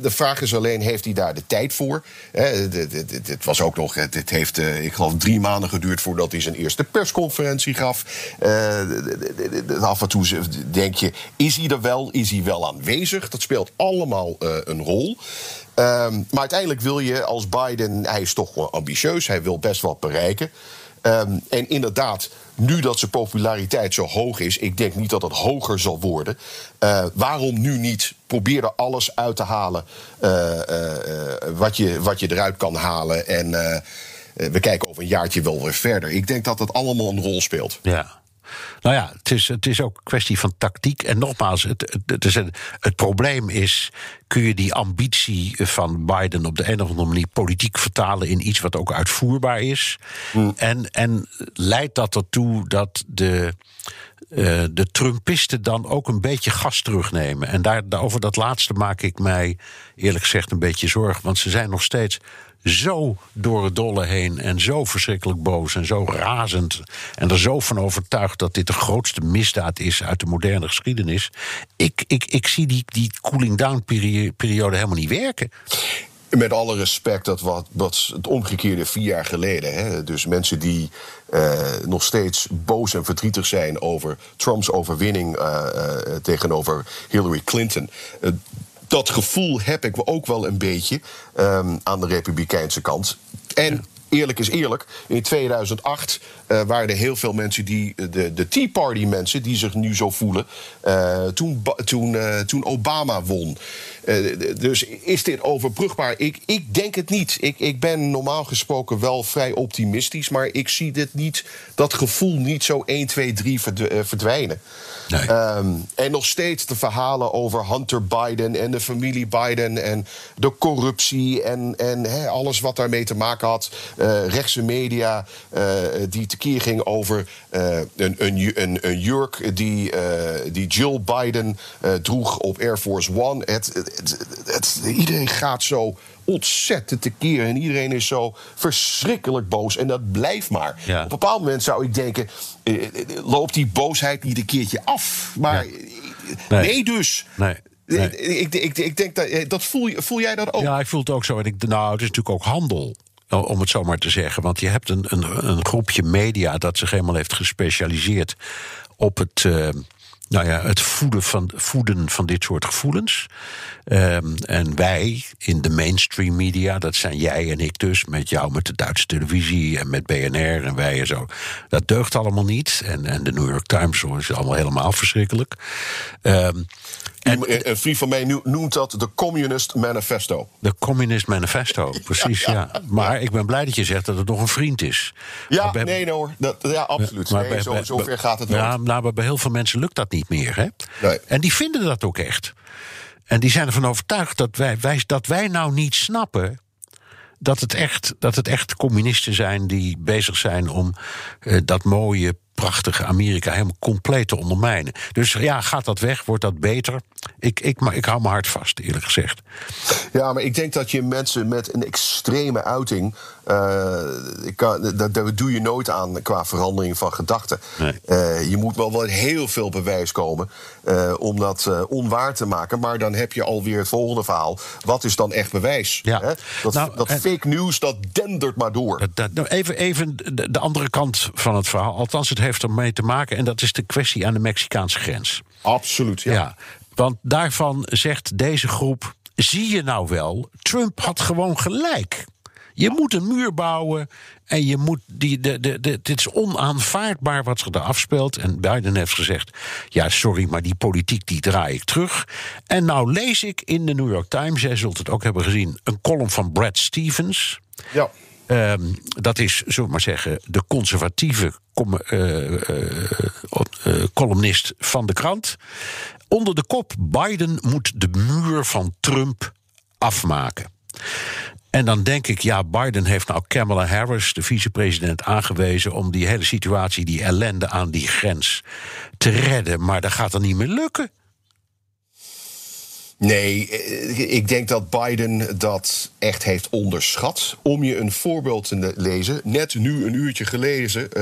de vraag is alleen, heeft hij daar de tijd voor? Het was ook nog, het heeft, uh, ik geloof, drie maanden geduurd voordat hij zijn eerste persconferentie gaf. Uh, af en toe denk je, is hij er wel? Is hij wel aanwezig? Dat speelt allemaal een rol. Um, maar uiteindelijk wil je als Biden, hij is toch wel ambitieus, hij wil best wat bereiken. Um, en inderdaad, nu dat zijn populariteit zo hoog is, ik denk niet dat het hoger zal worden. Uh, waarom nu niet proberen alles uit te halen uh, uh, wat, je, wat je eruit kan halen? En we kijken over een jaartje wel weer verder. Ik denk dat het allemaal een rol speelt. Ja. Nou ja, het is, het is ook een kwestie van tactiek. En nogmaals, het, het, het, het, probleem is: kun je die ambitie van Biden op de een of andere manier politiek vertalen in iets wat ook uitvoerbaar is? Hmm. En, en leidt dat ertoe dat de. Uh, de Trumpisten dan ook een beetje gas terugnemen. En daar, over dat laatste maak ik mij eerlijk gezegd een beetje zorgen. Want ze zijn nog steeds zo door het dolle heen en zo verschrikkelijk boos en zo razend. En er zo van overtuigd dat dit de grootste misdaad is uit de moderne geschiedenis. Ik, ik, ik zie die, die cooling down periode helemaal niet werken. Met alle respect, dat wat, wat het omgekeerde vier jaar geleden. Hè? Dus mensen die uh, nog steeds boos en verdrietig zijn over Trumps overwinning uh, uh, tegenover Hillary Clinton dat gevoel heb ik ook wel een beetje um, aan de Republikeinse kant. En eerlijk is eerlijk, in 2008 uh, waren er heel veel mensen die, de, de Tea Party mensen, die zich nu zo voelen, uh, toen, toen, toen Obama won. dus is dit overbrugbaar? Ik, ik denk het niet. Ik, ik ben normaal gesproken wel vrij optimistisch, maar ik zie dit niet, dat gevoel niet zo 1, 2, 3 verdwijnen. Nee. Um, en nog steeds de verhalen over Hunter Biden en de familie Biden en de corruptie en, en he, alles wat daarmee te maken had. Uh, rechtse media uh, die tekeer ging over uh, een, een, een, een, jurk die, die Jill Biden droeg op Air Force One. Het, het, het, iedereen gaat zo ontzettend tekeer. En iedereen is zo verschrikkelijk boos. En dat blijft maar. Op een bepaald moment zou ik denken: eh, eh, eh, loopt die boosheid niet een keertje af? Maar nee. nee, dus. Nee. Ik, ik, ik, denk dat, dat voel, voel jij dat ook? Ja, ik voel het ook zo. En ik, nou, het is natuurlijk ook handel om het zo maar te zeggen. Want je hebt een, een, een groepje media dat zich helemaal heeft gespecialiseerd op het. Uh, nou ja, het voeden van, voeden van dit soort gevoelens. Um, en wij in de mainstream media, dat zijn jij en ik dus, met jou met de Duitse televisie en met BNR en wij en zo. Dat deugt allemaal niet. En, en de New York Times is allemaal helemaal verschrikkelijk. Um, en, een vriend van mij noemt dat de Communist Manifesto. De Communist Manifesto, precies, ja, Maar ik ben blij dat je zegt dat het nog een vriend is. Ja, nee, nee hoor. Dat, ja, absoluut. Maar nee, bij, zo, zover gaat het Ja, nou, bij heel veel mensen lukt dat niet meer. Hè? Nee. En die vinden dat ook echt. En die zijn ervan overtuigd dat wij, wij, dat wij nou niet snappen dat het, echt, dat het echt communisten zijn die bezig zijn om uh, dat mooie prachtige Amerika helemaal compleet te ondermijnen. Dus ja, gaat dat weg? Wordt dat beter? Ik, ik, maar ik hou me hard vast, eerlijk gezegd. Ja, maar ik denk dat je mensen met een extreme uiting. Uh, ik kan, dat, dat, doe je nooit aan qua verandering van gedachten. Nee. Uh, je moet wel, wel heel veel bewijs komen uh, om dat onwaar te maken. Maar dan heb je alweer het volgende verhaal. Wat is dan echt bewijs? Ja. Hè? Dat, nou, dat fake news, dat dendert maar door. Dat, nou, even even de, de andere kant van het verhaal. Althans, het heeft ermee te maken. En dat is de kwestie aan de Mexicaanse grens. Absoluut, ja. ja want daarvan zegt deze groep: zie je nou wel, Trump had gewoon gelijk. Je moet een muur bouwen en je moet die, de, de, de, dit is onaanvaardbaar wat zich daar afspeelt. En Biden heeft gezegd: ja, sorry, maar die politiek die draai ik terug. En nou lees ik in de New York Times, jij zult het ook hebben gezien, een column van Brad Stevens. Ja. Um, dat is, zullen we maar zeggen, de conservatieve com uh, uh, columnist van de krant. Onder de kop: Biden moet de muur van Trump afmaken. En dan denk ik, ja, Biden heeft nou Kamala Harris, de vicepresident, aangewezen om die hele situatie, die ellende aan die grens te redden. Maar dat gaat er niet meer lukken. Nee, eh, ik denk dat Biden dat echt heeft onderschat. Om je een voorbeeld te lezen. Net nu, een uurtje eh,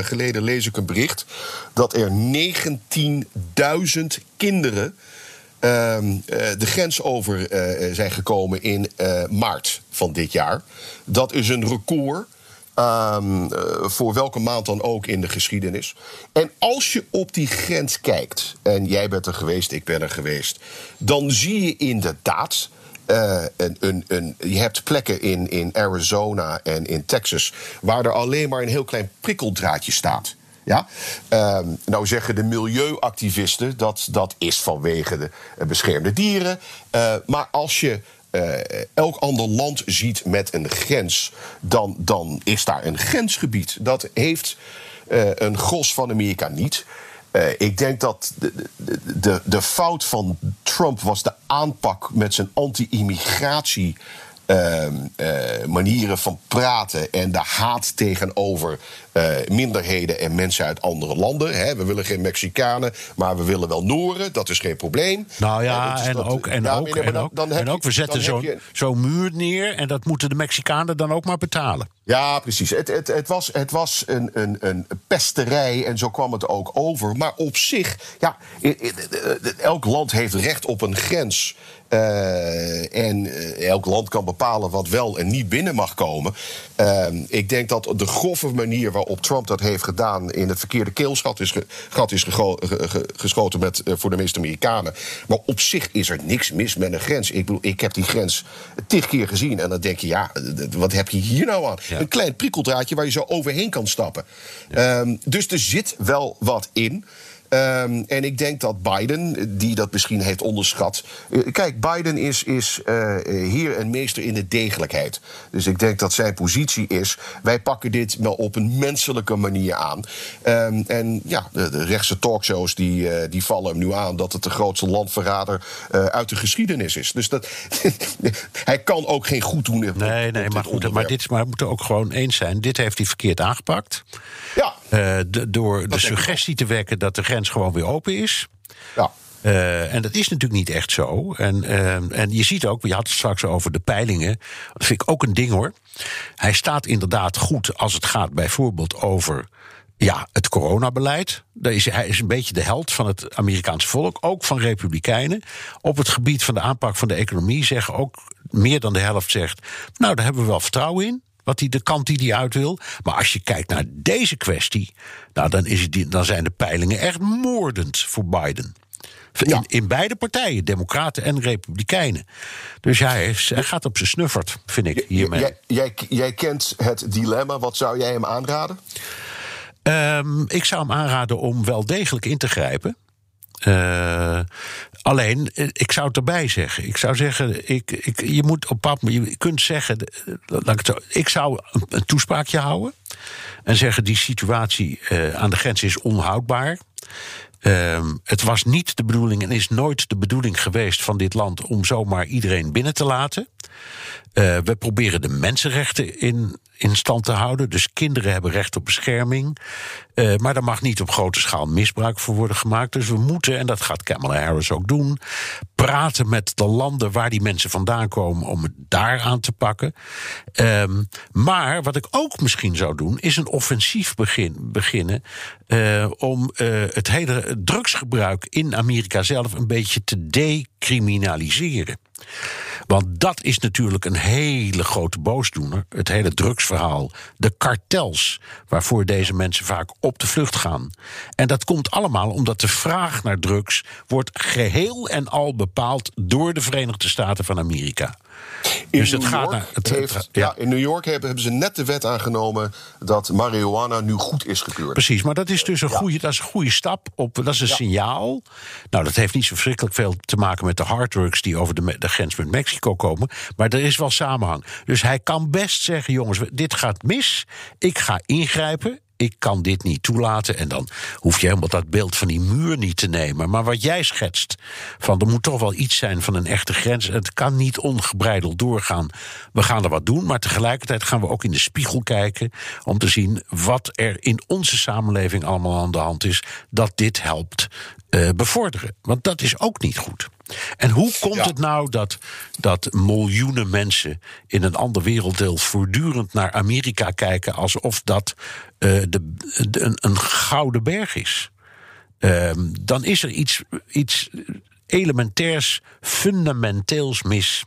geleden, lees ik een bericht dat er 19.000 kinderen. Ehm, eh, de grens over zijn gekomen in maart van dit jaar. Dat is een record. Um, voor welke maand dan ook in de geschiedenis. En als je op die grens kijkt, en jij bent er geweest, ik ben er geweest, dan zie je inderdaad. Uh, een, een, een, je hebt plekken in, in Arizona en in Texas waar er alleen maar een heel klein prikkeldraadje staat. Ja? Um, nou zeggen de milieuactivisten dat dat is vanwege de beschermde dieren. Uh, maar als je uh, elk ander land ziet met een grens, dan, dan is daar een grensgebied. Dat heeft een gros van Amerika niet. Ik denk dat de, de, de, de fout van Trump was de aanpak met zijn anti-immigratie. Uh, uh, manieren van praten en de haat tegenover uh, minderheden en mensen uit andere landen. Hè. We willen geen Mexicanen, maar we willen wel Noren. Dat is geen probleem. Nou ja, en, dat, ook, en, ook, en, ook, dan, dan en ook, we zetten zo'n zo muur neer en dat moeten de Mexicanen dan ook maar betalen. Ja, precies. Het, het, het was, het was een, een, een pesterij en zo kwam het ook over. Maar op zich, ja, elk land heeft recht op een grens. Uh, en uh, elk land kan bepalen wat wel en niet binnen mag komen. Uh, ik denk dat de grove manier waarop Trump dat heeft gedaan... in het verkeerde keelschat is, ge, gat is gego, ge, ge, geschoten met, uh, voor de meeste Amerikanen. Maar op zich is er niks mis met een grens. Ik bedoel, ik heb die grens tig keer gezien. En dan denk je, ja, wat heb je hier nou aan? Ja. Een klein prikkeldraadje waar je zo overheen kan stappen. Ja. Um, dus er zit wel wat in. Um, en ik denk dat Biden, die dat misschien heeft onderschat. Uh, kijk, Biden is, is uh, heer en meester in de degelijkheid. Dus ik denk dat zijn positie is. Wij pakken dit wel op een menselijke manier aan. Um, en ja, de, de rechtse talkshows die, uh, die vallen hem nu aan dat het de grootste landverrader uit de geschiedenis is. Dus dat, hij kan ook geen goed doen. In, nee, nee, maar goed, maar, dit, maar we moeten ook gewoon eens zijn. Dit heeft hij verkeerd aangepakt. Ja. De, door de suggestie te wekken dat de grens gewoon weer open is. Ja. Uh, en dat is natuurlijk niet echt zo. En, uh, en je ziet ook, je had het straks over de peilingen. Dat vind ik ook een ding hoor. Hij staat inderdaad goed als het gaat bijvoorbeeld over ja, het coronabeleid. Daar is, hij is een beetje de held van het Amerikaanse volk, ook van Republikeinen. Op het gebied van de aanpak van de economie zeggen ook meer dan de helft zegt. Nou, daar hebben we wel vertrouwen in wat die, de kant die hij uit wil. Maar als je kijkt naar deze kwestie, nou, dan, is het, dan zijn de peilingen echt moordend voor Biden. In, ja. in beide partijen, Democraten en Republikeinen. Dus hij, hij gaat op zijn snuffert, vind ik hiermee. Jij, jij, jij kent het dilemma. Wat zou jij hem aanraden? Um, ik zou hem aanraden om wel degelijk in te grijpen. Uh, alleen, ik zou het erbij zeggen. Ik zou zeggen, ik, ik, je moet op pap, je kunt zeggen, laat ik, ik zou een, toespraakje houden en zeggen: die situatie aan de grens is onhoudbaar. Uh, het was niet de bedoeling en is nooit de bedoeling geweest van dit land om zomaar iedereen binnen te laten. Uh, we proberen de mensenrechten in, in stand te houden. Dus kinderen hebben recht op bescherming. Uh, maar daar mag niet op grote schaal misbruik voor worden gemaakt. Dus we moeten, en dat gaat Kamala Harris ook doen, praten met de landen waar die mensen vandaan komen om het daar aan te pakken. Um, maar wat ik ook misschien zou doen, is een offensief begin, beginnen uh, om het hele drugsgebruik in Amerika zelf een beetje te decriminaliseren. Want dat is natuurlijk een hele grote boosdoener. Het hele drugsverhaal. De kartels waarvoor deze mensen vaak op de vlucht gaan. En dat komt allemaal omdat de vraag naar drugs wordt geheel en al bepaald door de Verenigde Staten van Amerika. In dus het gaat naar, het, heeft, ja. ja. in New York hebben, hebben, ze net de wet aangenomen dat marihuana nu goed is gekeurd. Precies, maar dat is dus een, ja. goede, dat is een goede stap. Op, dat is een ja. signaal. Nou, dat heeft niet zo verschrikkelijk veel te maken met de harddrugs die over de, de grens met Mexico komen. Maar er is wel samenhang. Dus hij kan best zeggen: jongens, dit gaat mis. Ik ga ingrijpen ik kan dit niet toelaten. En dan hoef je helemaal dat beeld van die muur niet te nemen. Maar wat jij schetst, van er moet toch wel iets zijn van een echte grens. Het kan niet ongebreideld doorgaan. We gaan er wat doen, maar tegelijkertijd gaan we ook in de spiegel kijken... om te zien wat er in onze samenleving allemaal aan de hand is... dat dit helpt uh, bevorderen. Want dat is ook niet goed. En hoe komt ja. het nou dat, dat miljoenen mensen in een ander werelddeel voortdurend naar Amerika kijken alsof dat uh, de, de, een, een, gouden berg is? Uh, dan is er iets, iets elementairs, fundamenteels mis.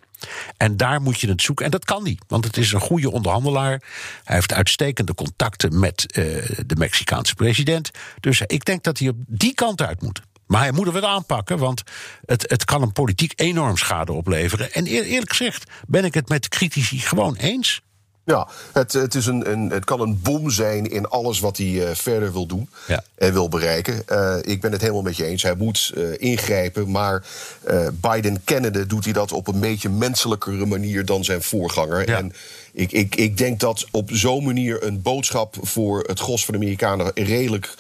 En daar moet je het zoeken. En dat kan hij, want het is een goede onderhandelaar. Hij heeft uitstekende contacten met uh, de Mexicaanse president. Dus ik denk dat hij op die kant uit moet. Maar hij moet er wat aanpakken, want het, het kan een politiek enorm schade opleveren. En eer, eerlijk gezegd ben ik het met critici gewoon eens. Ja, het, het, is een, een, het kan een bom zijn in alles wat hij uh, verder wil doen ja. en wil bereiken. Uh, ik ben het helemaal met je eens. Hij moet uh, ingrijpen, maar Biden kennende doet hij dat op een beetje menselijkere manier dan zijn voorganger. Ja. En ik, ik, ik denk dat op zo'n manier een boodschap voor het gros van de Amerikanen redelijk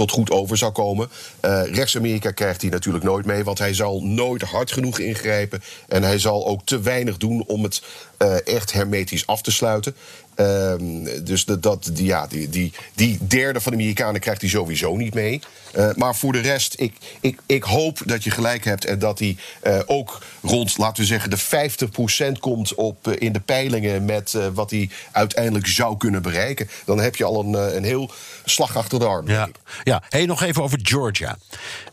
tot goed over zou komen. Uh, Rechts-Amerika krijgt hij natuurlijk nooit mee, want hij zal nooit hard genoeg ingrijpen. En hij zal ook te weinig doen om het uh, echt hermetisch af te sluiten. Um, dus dat, die, ja, die, die, die derde van de Amerikanen krijgt hij sowieso niet mee. Uh, maar voor de rest, ik, ik, ik hoop dat je gelijk hebt en dat hij uh, ook rond, laten we zeggen, de 50% komt op, uh, in de peilingen met wat hij uiteindelijk zou kunnen bereiken. Dan heb je al een, een heel slag achter de arm. Ja, ja. Hey, nog even over Georgia.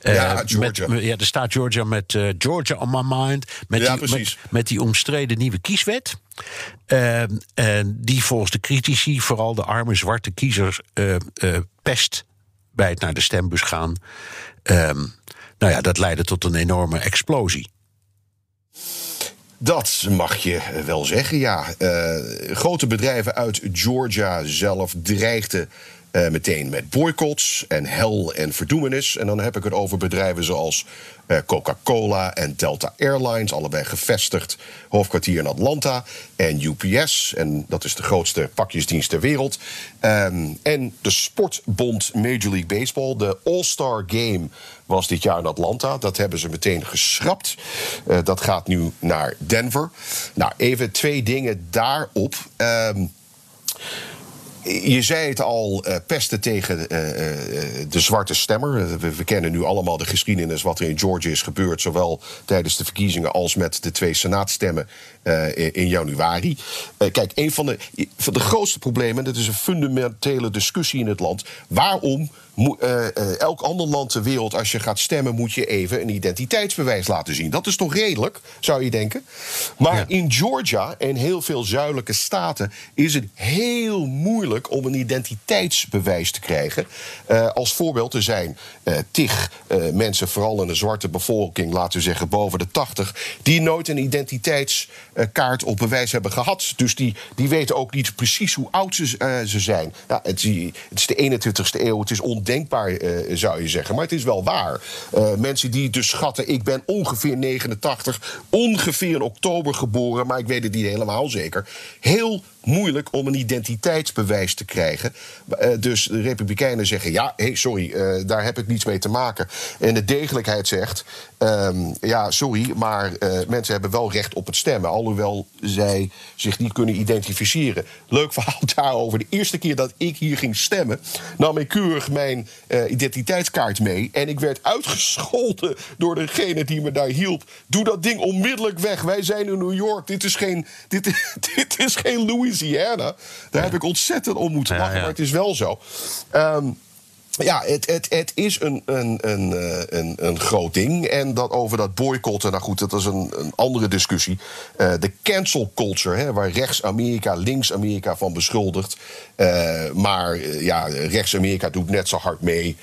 ja, Georgia. Met, ja, er staat Georgia met Georgia on my mind. Met, ja, die, met, met die omstreden nieuwe kieswet. Uh, en die volgens de critici vooral de arme zwarte kiezers uh, uh, pest bij het naar de stembus gaan. Um, nou ja, dat leidde tot een enorme explosie. Dat mag je wel zeggen, ja. grote bedrijven uit Georgia zelf dreigden uh, meteen met boycotts en hel en verdoemenis. En dan heb ik het over bedrijven zoals uh, Coca-Cola en Delta Airlines, allebei gevestigd, hoofdkwartier in Atlanta. En UPS, en dat is de grootste pakjesdienst ter wereld. Um, en de sportbond Major League Baseball, de All-Star Game was dit jaar in Atlanta. Dat hebben ze meteen geschrapt. Uh, dat gaat nu naar Denver. Nou, even twee dingen daarop. Um, je zei het al, uh, pesten tegen uh, uh, de zwarte stemmer. We, we, kennen nu allemaal de geschiedenis wat er in Georgia is gebeurd, zowel tijdens de verkiezingen als met de twee senaatstemmen in, in, januari. kijk, een van de, van de grootste problemen, dat is een fundamentele discussie in het land. Waarom moet, elk ander land ter wereld, als je gaat stemmen, moet je even een identiteitsbewijs laten zien? Dat is toch redelijk, zou je denken? Maar ja. in Georgia en heel veel zuidelijke staten is het heel moeilijk om een identiteitsbewijs te krijgen. Uh, als voorbeeld, er zijn uh, tig uh, mensen, vooral in de zwarte bevolking, laten we zeggen boven de 80, die nooit een identiteitskaart of bewijs hebben gehad. Dus die, die weten ook niet precies hoe oud ze, ze zijn. Het, het, is de 21ste eeuw, het is ondenkbaar, zou je zeggen. Maar het is wel waar. mensen die dus schatten, ik ben ongeveer 89, ongeveer in oktober geboren, maar ik weet het niet helemaal zeker. Heel moeilijk om een identiteitsbewijs te krijgen. Uh, dus de Republikeinen zeggen: ja, hey, sorry, uh, daar heb ik niets mee te maken. En de degelijkheid zegt: um, ja, sorry, maar uh, mensen hebben wel recht op het stemmen. Alhoewel zij zich niet kunnen identificeren. Leuk verhaal daarover. De eerste keer dat ik hier ging stemmen, nam ik keurig mijn identiteitskaart mee. En ik werd uitgescholden door degene die me daar hielp. Doe dat ding onmiddellijk weg. Wij zijn in New York. Dit is geen, dit, dit is geen Louis Louisiana. Daar heb ik ontzettend om moeten lachen, maar het is wel zo. Um, ja, het, het, het is een, een, een, een, een groot ding. En dat over dat boycotten, nou goed, dat is een, een andere discussie. Uh, de cancel culture, hè, waar rechts-Amerika links-Amerika van beschuldigt. Uh, maar ja, rechts-Amerika doet net zo hard mee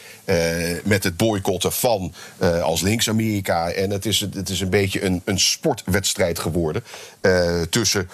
met het boycotten van als links-Amerika. En het is, het is een beetje een, een sportwedstrijd geworden. tussen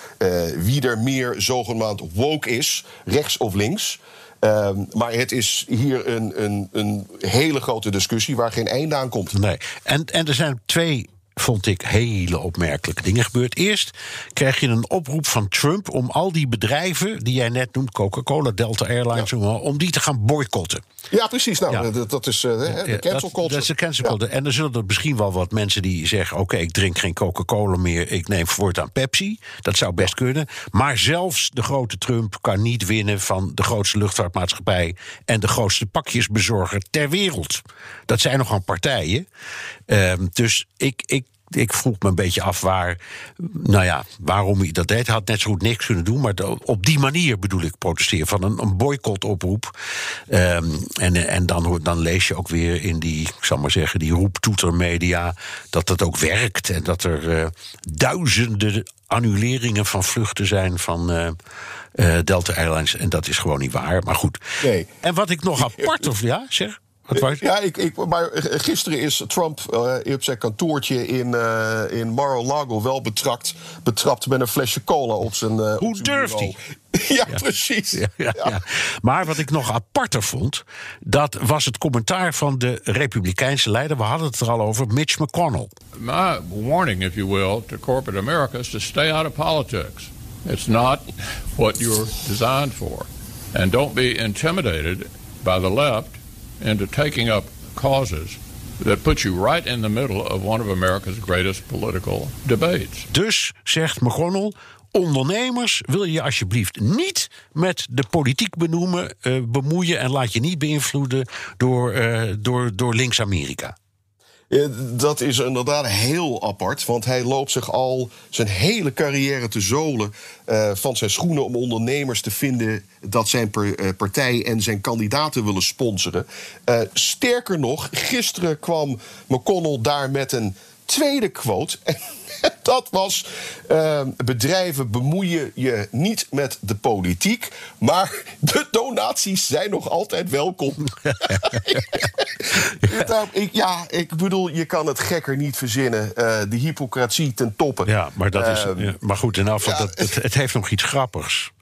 wie er meer zogenaamd woke is, rechts of links. Um, maar het is hier een, een, een hele grote discussie waar geen einde aan komt. Nee. En, en er zijn twee vond ik hele opmerkelijke dingen gebeurd. Eerst krijg je een oproep van Trump om al die bedrijven die jij net noemt, Coca-Cola, Delta Airlines, ja. om die te gaan boycotten. Ja, precies. Nou, ja. dat, dat, is uh, de cancel culture. Dat is de cancel culture. En er zullen er misschien wel wat mensen die zeggen: oké, okay, ik drink geen Coca-Cola meer, ik neem voortaan Pepsi. Dat zou best kunnen. Maar zelfs de grote Trump kan niet winnen van de grootste luchtvaartmaatschappij en de grootste pakjesbezorger ter wereld. Dat zijn nogal partijen. Um, dus ik, ik ik vroeg me een beetje af waar, nou ja, waarom hij dat deed. Hij had net zo goed niks kunnen doen, maar op die manier bedoel ik protesteren. Van een, een boycottoproep. Um, en en dan, dan lees je ook weer in die, ik zal maar zeggen, die roeptoetermedia. dat dat ook werkt en dat er uh, duizenden annuleringen van vluchten zijn van. Uh, uh, Delta Airlines. En dat is gewoon niet waar. Maar goed. Nee. En wat ik nog apart of ja, zeg. Ja, ik, ik, maar gisteren is Trump uh, op zijn kantoortje in, uh, in Mar-a-Lago wel betrapt, betrapt met een flesje cola op zijn. Uh, Hoe zijn durft hij? ja, ja, precies. Ja, ja, ja, Maar wat ik nog aparter vond, dat was het commentaar van de Republikeinse leider. We hadden het er al over, Mitch McConnell. My warning, if you will, to corporate America is to stay out of politics. It's not what you're designed for. And don't be intimidated by the left into taking up causes that put you right in the middle of one of America's greatest political debates. Dus, zegt McConnell, ondernemers wil je alsjeblieft niet met de politiek benoemen, uh, bemoeien en laat je niet beïnvloeden door, uh, door, door links-Amerika. Dat is inderdaad heel apart, want hij loopt zich al zijn hele carrière te zolen uh, van zijn schoenen om ondernemers te vinden dat zijn per, partij en zijn kandidaten willen sponsoren. Uh, sterker nog, gisteren kwam McConnell daar met een tweede quote. dat was: uh, bedrijven bemoeien je niet met de politiek, maar de donaties zijn nog altijd welkom. ja, ik bedoel, je kan het gekker niet verzinnen. Uh, de hypocratie ten toppen. Ja, maar, dat is, uh, maar goed, in afval, ja, dat, het, het heeft nog iets grappigs.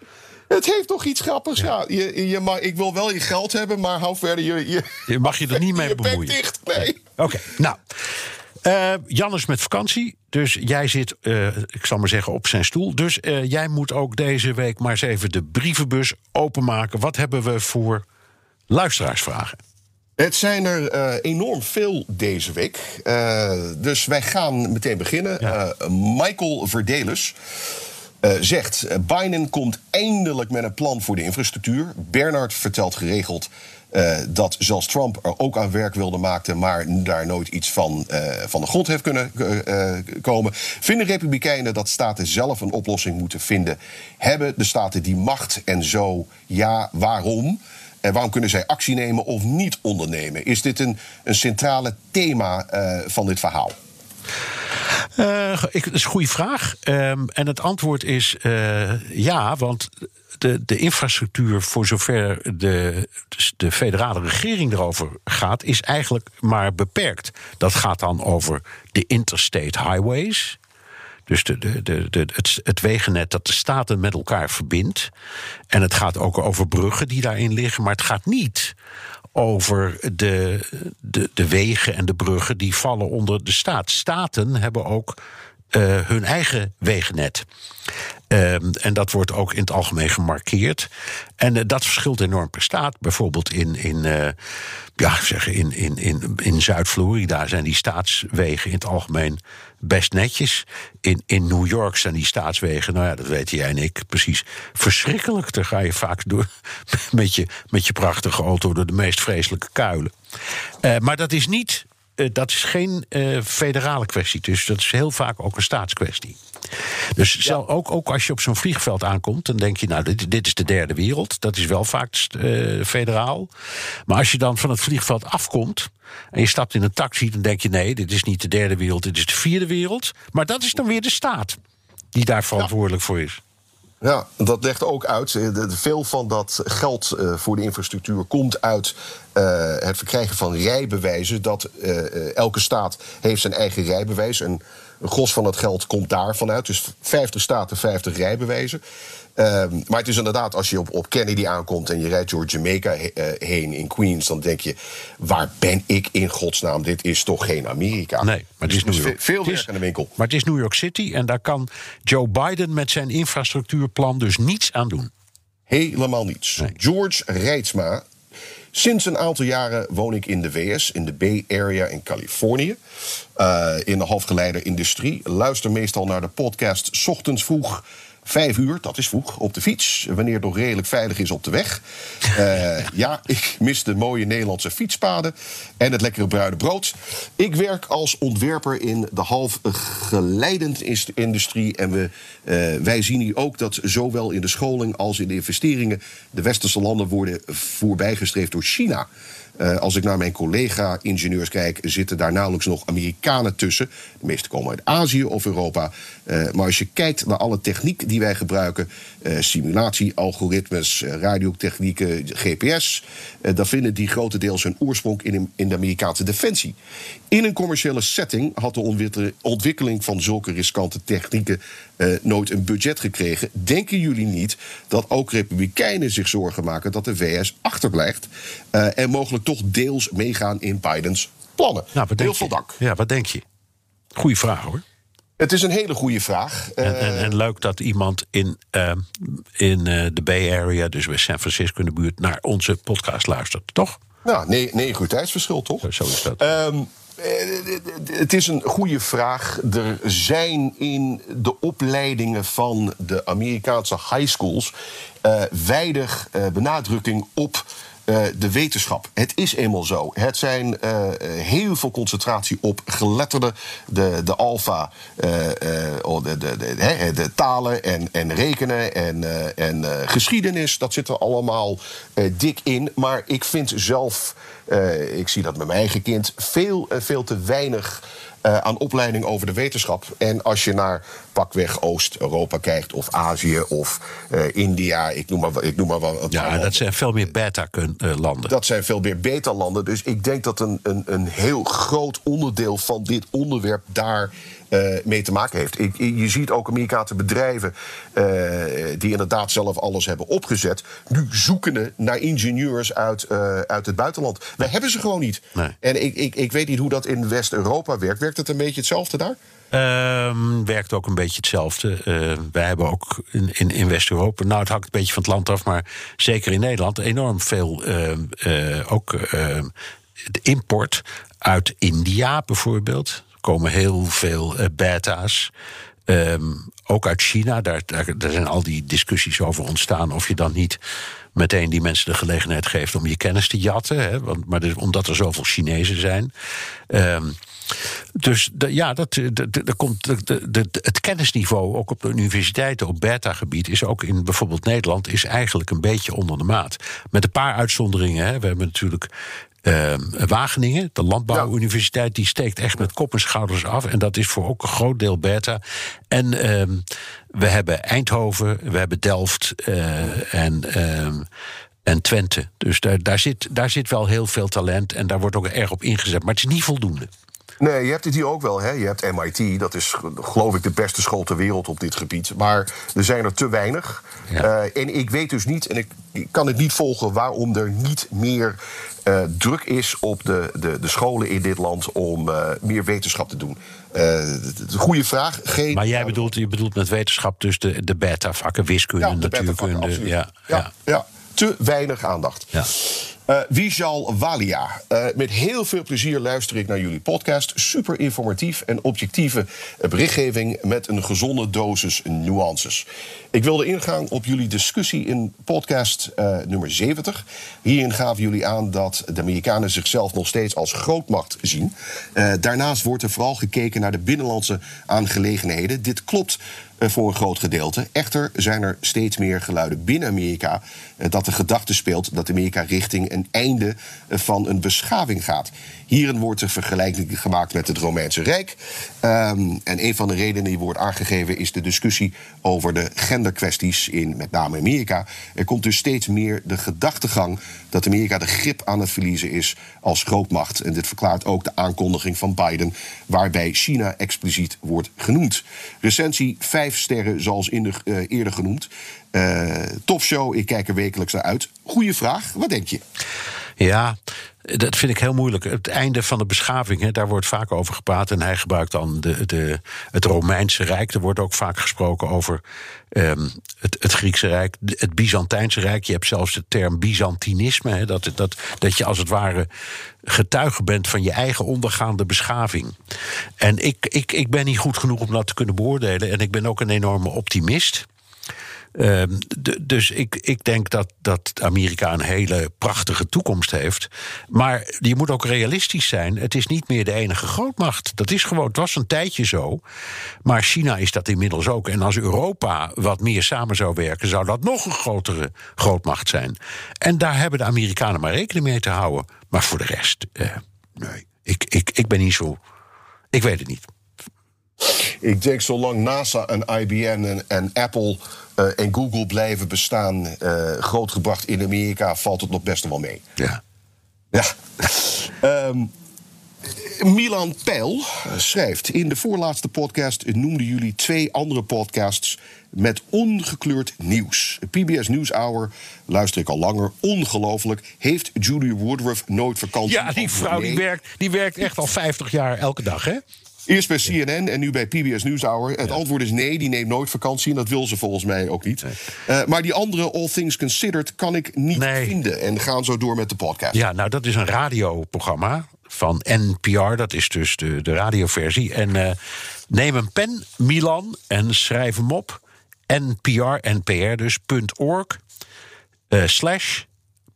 Het heeft toch iets grappigs. Ja. ja je, je mag, ik wil wel je geld hebben, maar hou verder je. Je, je mag je er niet mee bemoeien. dicht. Nee. Oké, okay, nou. Uh, Jan is met vakantie, dus jij zit, uh, ik zal maar zeggen, op zijn stoel. Dus uh, jij moet ook deze week maar eens even de brievenbus openmaken. Wat hebben we voor luisteraarsvragen? Het zijn er uh, enorm veel deze week. Uh, dus wij gaan meteen beginnen. Ja. Uh, Michael Verdelis zegt: Biden komt eindelijk met een plan voor de infrastructuur. Bernard vertelt geregeld. Dat zelfs Trump er ook aan werk wilde maken, maar daar nooit iets van, van de grond heeft kunnen komen. Vinden Republikeinen dat staten zelf een oplossing moeten vinden? Hebben de staten die macht en zo ja, waarom? En waarom kunnen zij actie nemen of niet ondernemen? Is dit een, een centrale thema van dit verhaal? Uh, ik, dat is een goede vraag. Um, en het antwoord is uh, ja, want de, de infrastructuur, voor zover de, de federale regering erover gaat, is eigenlijk maar beperkt. Dat gaat dan over de interstate highways. Dus de, de, het wegennet dat de staten met elkaar verbindt. En het gaat ook over bruggen die daarin liggen. Maar het gaat niet over de, de, de wegen en de bruggen die vallen onder de staat. Staten hebben ook uh, hun eigen wegennet. Um, en dat wordt ook in het algemeen gemarkeerd. En uh, dat verschilt enorm per staat. Bijvoorbeeld in, in, uh, ja, zeg, in, in, in, in Zuid-Florida zijn die staatswegen in het algemeen best netjes. In, in New York zijn die staatswegen, nou ja, dat weten jij en ik precies, verschrikkelijk. Daar ga je vaak door met je, met je prachtige auto door de meest vreselijke kuilen. Uh, maar dat is niet uh, dat is geen uh, federale kwestie. Dus dat is heel vaak ook een staatskwestie. Dus ja. zelf, ook, ook als je op zo'n vliegveld aankomt, dan denk je, nou, dit, dit is de derde wereld. Dat is wel vaak uh, federaal. Maar als je dan van het vliegveld afkomt en je stapt in een taxi, dan denk je, nee, dit is niet de derde wereld, dit is de vierde wereld. Maar dat is dan weer de staat die daar verantwoordelijk ja. voor is. Ja, dat legt ook uit. Veel van dat geld voor de infrastructuur komt uit uh, het verkrijgen van rijbewijzen. Dat uh, elke staat heeft zijn eigen rijbewijs. En een gros van het geld komt daar vanuit. Dus 50 staten, 50 rijbewijzen. Um, maar het is inderdaad, als je op, op Kennedy aankomt en je rijdt door Jamaica he, uh, heen in Queens, dan denk je: waar ben ik in godsnaam? Dit is toch geen Amerika? Nee, maar het is, dus New York. veel werk de winkel. Maar het is New York City en daar kan Joe Biden met zijn infrastructuurplan dus niets aan doen. Helemaal niets. Nee. George Rijtsma. Sinds een aantal jaren woon ik in de VS, in de Bay Area in Californië. Uh, in de halfgeleiderindustrie. Luister meestal naar de podcast ochtends vroeg Vijf uur, dat is vroeg, op de fiets. Wanneer het nog redelijk veilig is op de weg. Uh, ja, ik mis de mooie Nederlandse fietspaden en het lekkere bruine brood. Ik werk als ontwerper in de halfgeleidend industrie. En we, uh, wij zien hier ook dat zowel in de scholing als in de investeringen... de westerse landen worden voorbijgestreefd door China... Uh, als ik naar mijn collega-ingenieurs kijk, zitten daar nauwelijks nog Amerikanen tussen. De meeste komen uit Azië of Europa. Uh, maar als je kijkt naar alle techniek die wij gebruiken, uh, simulatie, algoritmes, radiotechnieken, GPS, dan vinden die grotendeels hun oorsprong in, in de Amerikaanse defensie. In een commerciële setting had de ontwikkeling van zulke riskante technieken nooit een budget gekregen. Denken jullie niet dat ook Republikeinen zich zorgen maken dat de VS achterblijft en mogelijk toch deels meegaan in Bidens plannen. Nou, Heel veel dank. Ja, wat denk je? Goeie vraag hoor. Het is een hele goede vraag. En, en, en leuk dat iemand in, uh, in uh, de Bay Area, dus bij San Francisco in de buurt, naar onze podcast luistert, toch? Nou, negen, negen uur tijdsverschil, toch? Zo is dat. Eh, het is een goede vraag. Er zijn in de opleidingen van de Amerikaanse high schools uh, weinig uh, benadrukking op uh, de wetenschap. Het is eenmaal zo. Het zijn uh, heel veel concentratie op geletterden, de, de alfa, uh, de, de, de, de, talen en, en rekenen en, en geschiedenis. Dat zit er allemaal dik in. Maar ik vind zelf, ik zie dat met mijn eigen kind, veel, veel te weinig. Aan opleiding over de wetenschap. En als je naar pakweg Oost-Europa kijkt, of Azië of uh, India, ik noem maar, ik noem maar wat. Ja, dat zijn veel meer beta-landen. Dat zijn veel meer beta-landen. Dus ik denk dat een, een, een heel groot onderdeel van dit onderwerp daar uh, mee te maken heeft. Ik, je ziet ook Amerikaanse bedrijven uh, die inderdaad zelf alles hebben opgezet, nu zoekende naar ingenieurs uit, uh, uit het buitenland. Wij hebben ze gewoon niet. Nee. En ik, ik, ik weet niet hoe dat in West-Europa werkt. Werkt het een beetje hetzelfde daar? Um, werkt ook een beetje hetzelfde. Uh, wij hebben ook in, in, West-Europa, nou het hangt een beetje van het land af, maar zeker in Nederland enorm veel uh, uh, ook de import uit India bijvoorbeeld. Er komen heel veel beta's. Um, ook uit China, daar, daar, daar zijn al die discussies over ontstaan of je dan niet meteen die mensen de gelegenheid geeft om je kennis te jatten. Hè, want, maar dus, omdat er zoveel Chinezen zijn. Um, dus ja, dat, de, het kennisniveau ook op de universiteiten op beta-gebied is ook in bijvoorbeeld Nederland is eigenlijk een beetje onder de maat. Met een paar uitzonderingen. Hè. We hebben natuurlijk uh, Wageningen, de landbouwuniversiteit, die steekt echt met kop en schouders af. En dat is voor ook een groot deel beta. En uh, we hebben Eindhoven, we hebben Delft uh, en. en Twente. Dus daar, daar, zit, daar zit wel heel veel talent en daar wordt ook erg op ingezet. Maar het is niet voldoende. Nee, je hebt het hier ook wel. Hè? Je hebt MIT, dat is geloof ik de beste school ter wereld op dit gebied. Maar er zijn er te weinig. Ja. Uh, en ik weet dus niet, en ik, ik kan het niet volgen waarom er niet meer uh, druk is op de, de, de scholen in dit land om uh, meer wetenschap te doen. goede vraag. Geen, maar jij bedoelt, je bedoelt met wetenschap dus de, de beta-vakken, wiskunde, ja, de natuurkunde. Ja, ja. ja, te weinig aandacht. Ja. Uh, Vijal Walia. Uh, met heel veel plezier luister ik naar jullie podcast. Super informatief en objectieve berichtgeving met een gezonde dosis nuances. Ik wilde ingaan op jullie discussie in podcast uh, nummer 70. Hierin gaven jullie aan dat de Amerikanen zichzelf nog steeds als grootmacht zien. daarnaast wordt er vooral gekeken naar de binnenlandse aangelegenheden. Dit klopt voor een groot gedeelte. Echter zijn er steeds meer geluiden binnen Amerika dat de gedachte speelt dat Amerika richting een einde van een beschaving gaat. Hierin wordt er vergelijking gemaakt met het Romeinse Rijk. Um, en een van de redenen die wordt aangegeven is de discussie over de genderkwesties in met name Amerika. Er komt dus steeds meer de gedachtegang dat Amerika de grip aan het verliezen is als grootmacht. En dit verklaart ook de aankondiging van Biden, waarbij China expliciet wordt genoemd. Recensie 5 sterren, zoals uh, eerder genoemd. Uh, top show, ik kijk er wekelijks naar uit. Goeie vraag, wat denk je? Ja, dat vind ik heel moeilijk. Het einde van de beschaving, hè, daar wordt vaak over gepraat. En hij gebruikt dan de, de, het Romeinse Rijk. Er wordt ook vaak gesproken over um, het, het, Griekse Rijk, het Byzantijnse Rijk. Je hebt zelfs de term Byzantinisme. Hè, dat, dat, dat je als het ware getuige bent van je eigen ondergaande beschaving. En ik, ik, ik ben niet goed genoeg om dat te kunnen beoordelen. En ik ben ook een enorme optimist. Uh, dus ik, ik denk dat, dat Amerika een hele prachtige toekomst heeft. Maar je moet ook realistisch zijn. Het is niet meer de enige grootmacht. Dat is gewoon, het was een tijdje zo. Maar China is dat inmiddels ook. En als Europa wat meer samen zou werken, zou dat nog een grotere grootmacht zijn. En daar hebben de Amerikanen maar rekening mee te houden. Maar voor de rest, uh, nee. Ik, ik, ik ben niet zo. Ik weet het niet. Ik denk zolang NASA en IBM en, en Apple uh, en Google blijven bestaan, uh, grootgebracht in Amerika, valt het nog best wel mee. Ja. Ja. um, Milan Peil schrijft: In de voorlaatste podcast noemden jullie twee andere podcasts met ongekleurd nieuws. PBS NewsHour luister ik al langer. Ongelooflijk. Heeft Julie Woodruff nooit vakantie? Ja, die vrouw nee. die werkt, die werkt echt al 50 jaar elke dag, hè? Eerst bij CNN en nu bij PBS NewsHour. Het antwoord is nee, die neemt nooit vakantie. En dat wil ze volgens mij ook niet. Uh, maar die andere All Things Considered kan ik niet Nee. vinden. En gaan zo door met de podcast. Ja, nou, dat is een radioprogramma van NPR. Dat is dus de, de radioversie. En eh, neem een pen, Milan, en schrijf hem op. NPR, NPR dus, .org, eh, slash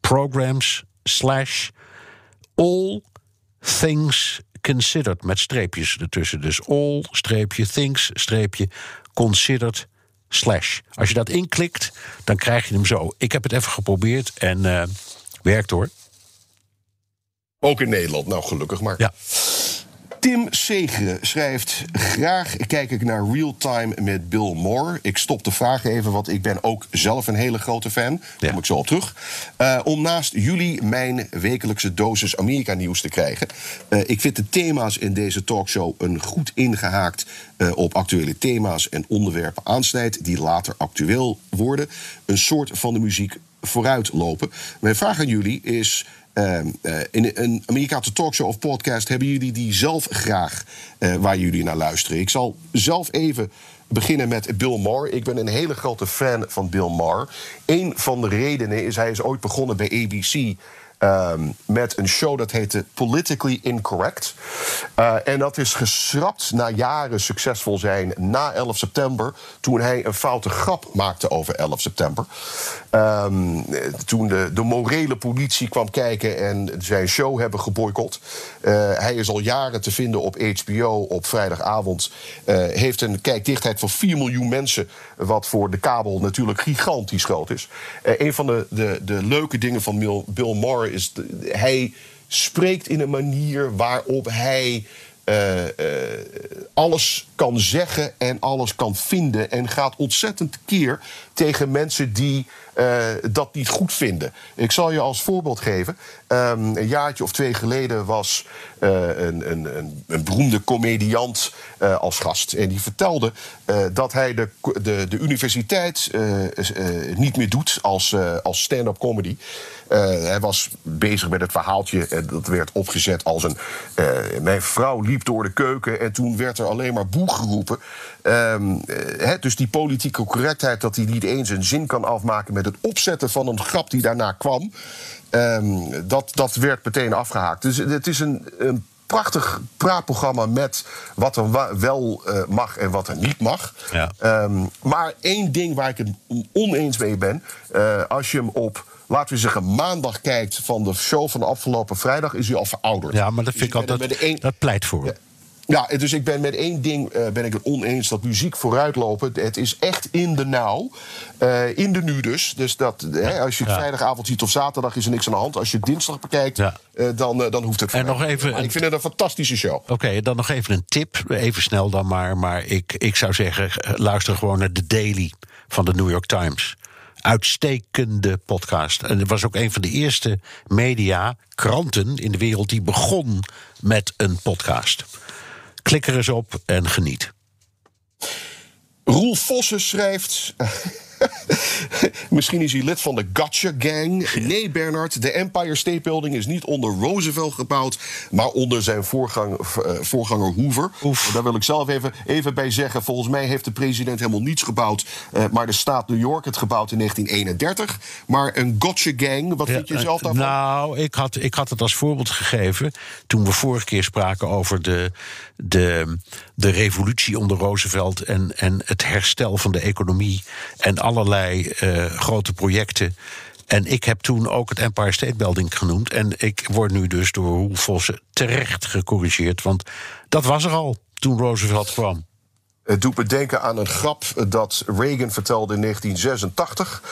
programs, slash all things considered. Met streepjes ertussen. Dus all, streepje, things, streepje, considered, slash. Als je dat inklikt, dan krijg je hem zo. Ik heb het even geprobeerd en eh, werkt hoor. Ook in Nederland. Nou, gelukkig maar. Ja. Tim Segeren schrijft... Graag kijk ik naar Real Time met Bill Moore. Ik stop de vraag even, want ik ben ook zelf een hele grote fan. Daar kom ik zo op terug. Eh, om naast jullie mijn wekelijkse dosis Amerika-nieuws te krijgen. Eh, ik vind de thema's in deze talkshow een goed ingehaakt... eh, op actuele thema's en onderwerpen aansnijdt... die later actueel worden. Een soort van de muziek vooruitlopen. Mijn vraag aan jullie is... Ehm, eh, in een Amerikaanse talkshow of podcast hebben jullie die zelf graag eh, waar jullie naar luisteren. Ik zal zelf even beginnen met Bill Maher. Ik ben een hele grote fan van Bill Maher. Een van de redenen is hij is ooit begonnen bij ABC. Ehm, met een show dat heette Politically Incorrect. Eh, en dat is geschrapt na jaren succesvol zijn na 11 september. Toen hij een foute grap maakte over 11 september. Ehm, eh, toen de, de morele politie kwam kijken en zijn show hebben geboycott. Eh, hij is al jaren te vinden op HBO op vrijdagavond. Eh, heeft een kijkdichtheid van 4 miljoen mensen. Wat voor de kabel natuurlijk gigantisch groot is. Een van de, de, de leuke dingen van Bill Maher is. hij spreekt in een manier waarop hij. eh, eh, alles kan zeggen en alles kan vinden. En gaat ontzettend keer tegen mensen die eh, dat niet goed vinden. Ik zal je als voorbeeld geven. Ehm, een jaartje of twee geleden was eh, een, een, een, een beroemde comediant eh, als gast. En die vertelde dat hij de, de, de universiteit niet meer doet als, als stand-up comedy. Hij was bezig met het verhaaltje. En dat werd opgezet als een. mijn vrouw liep door de keuken. En toen werd er alleen maar boe geroepen. Ehm, eh, dus die politieke correctheid. dat hij niet eens een zin kan afmaken. met het opzetten van een grap die daarna kwam. ehm, dat, dat werd meteen afgehaakt. Dus het is een. een Prachtig praatprogramma met wat er wel eh, mag en wat er niet mag. Ja. Ehm, maar één ding waar ik het oneens mee ben. eh, als je hem op, laten we zeggen, maandag kijkt van de show van de afgelopen vrijdag, is hij al verouderd. Ja, maar dat Dus vind ik het altijd. Dat pleit voor. Ja. Ja, dus ik ben met één ding eh, ben ik het oneens dat muziek vooruitlopen. Het is echt in de nauw. Eh, in de nu dus. Dus dat, hè, als je het Ja. vrijdagavond ziet of zaterdag is er niks aan de hand. Als je het dinsdag bekijkt, Ja. eh, dan, eh, dan hoeft het En nog even Maar een- Ik vind het een fantastische show. Oké, dan nog even een tip. Even snel dan maar. Maar ik, ik zou zeggen, eh, luister gewoon naar de Daily van de New York Times. Uitstekende podcast. En het was ook een van de eerste media, kranten in de wereld... die begon met een podcast. Klik er eens op en geniet. Roel Vossen schrijft. Misschien is hij lid van de Gotcha Gang. Nee, Bernard, de Empire State Building is niet onder Roosevelt gebouwd, maar onder zijn voorgang, eh, voorganger Hoover. Daar wil ik zelf even, even bij zeggen. Volgens mij heeft de president helemaal niets gebouwd, eh, maar de staat New York het gebouwd in 1931. Maar een Gotcha Gang, wat vind je Ja, zelf eh, daarvan? Nou, ik had, ik had het als voorbeeld gegeven. toen we vorige keer spraken over de, de, de revolutie onder Roosevelt. En, en het herstel van de economie. en allerlei eh, grote projecten. En ik heb toen ook het Empire State Building genoemd. En ik word nu dus door Roel Vossen terecht gecorrigeerd. Want dat was er al toen Roosevelt kwam. Het doet me denken aan een grap dat Reagan vertelde in 1986.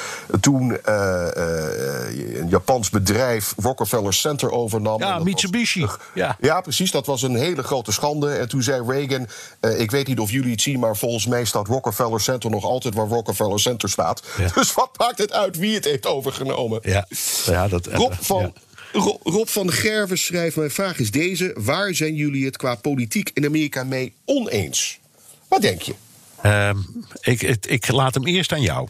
Toen eh, eh, een Japans bedrijf Rockefeller Center overnam. Ja, Mitsubishi. was- Ja. ja, precies. Dat was een hele grote schande. En toen zei Reagan: eh, Ik weet niet of jullie het zien, maar volgens mij staat Rockefeller Center nog altijd waar Rockefeller Center staat. Ja. Dus wat maakt het uit wie het heeft overgenomen? Ja, ja dat. Rob van, ja. Ro- Rob van Gerven schrijft: Mijn vraag is deze. Waar zijn jullie het qua politiek in Amerika mee oneens? Wat denk je? Ehm, ik, ik, ik laat hem eerst aan jou.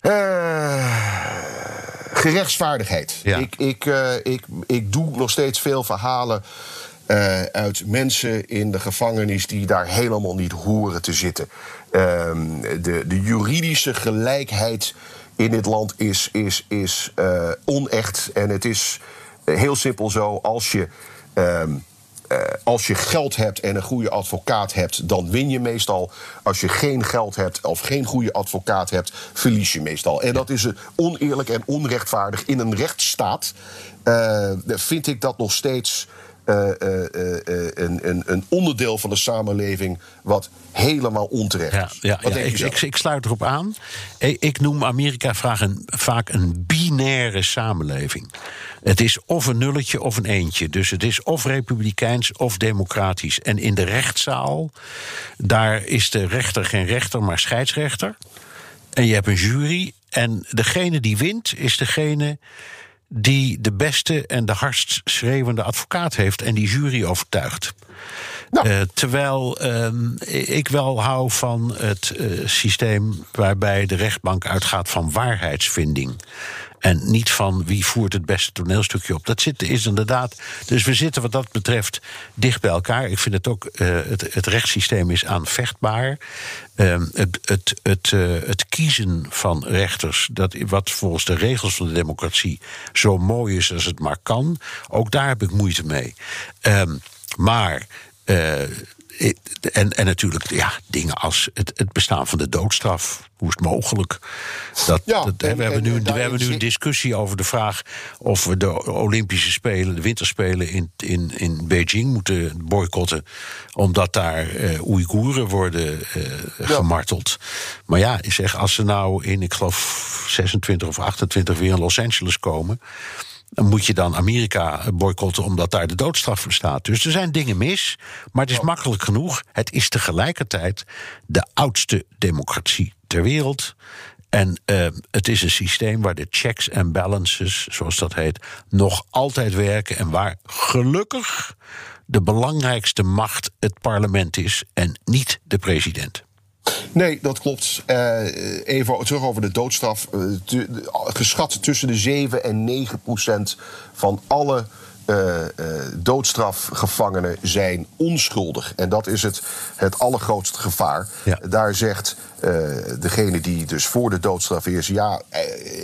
Eh, gerechtsvaardigheid. Ja. Ik, ik, eh, ik, ik doe nog steeds veel verhalen. eh, uit mensen in de gevangenis die daar helemaal niet horen te zitten. Ehm, de, de juridische gelijkheid in dit land is, is, is uh, onecht. En het is heel simpel zo, als je. Uh, als je geld hebt en een goede advocaat hebt, dan win je meestal. Als je geen geld hebt of geen goede advocaat hebt, verlies je meestal. En dat is oneerlijk en onrechtvaardig. In een rechtsstaat uh, vind ik dat nog steeds. Uh, een, een, een, onderdeel van de samenleving wat helemaal onterecht is. Ja, ja, ja ik, ik, ik, sluit erop aan. Ik noem Amerika vaak een, vaak een binaire samenleving. Het is of een nulletje of een eentje. Dus het is of republikeins of democratisch. En in de rechtszaal, daar is de rechter geen rechter, maar scheidsrechter. En je hebt een jury. En degene die wint, is degene die de beste en de hardst schreeuwende advocaat heeft en die jury overtuigt. Nou. Uh, terwijl uh, ik wel hou van het uh, systeem waarbij de rechtbank uitgaat van waarheidsvinding. En niet van wie voert het beste toneelstukje op. Dat zit, is inderdaad. Dus we zitten wat dat betreft dicht bij elkaar. Ik vind het ook. Uh, het, het rechtssysteem is aanvechtbaar. Uh, het, het, het, uh, het kiezen van rechters, dat, wat volgens de regels van de democratie zo mooi is als het maar kan, ook daar heb ik moeite mee. Um, maar en, en natuurlijk ja, dingen als het, het bestaan van de doodstraf. Hoe is het mogelijk? Dat, ja, dat, en, we hebben nu, we hebben nu een discussie over de vraag of we de Olympische Spelen, de Winterspelen in, in, in Beijing moeten boycotten. Omdat daar uh, Oeigoeren worden uh, ja. gemarteld. Maar ja, ik zeg, als ze nou in, ik geloof, 26 of 28 weer in Los Angeles komen moet je dan Amerika boycotten omdat daar de doodstraf bestaat. Dus er zijn dingen mis, maar het is makkelijk genoeg. Het is tegelijkertijd de oudste democratie ter wereld. En uh, het is een systeem waar de checks en balances, zoals dat heet, nog altijd werken. En waar gelukkig de belangrijkste macht het parlement is en niet de president. Nee, dat klopt. Uh, even terug over de doodstraf. Uh, te, geschat tussen de 7 en 9 procent van alle uh, doodstrafgevangenen zijn onschuldig. En dat is het, het allergrootste gevaar. Ja. Daar zegt degene die dus voor de doodstraf is... ja,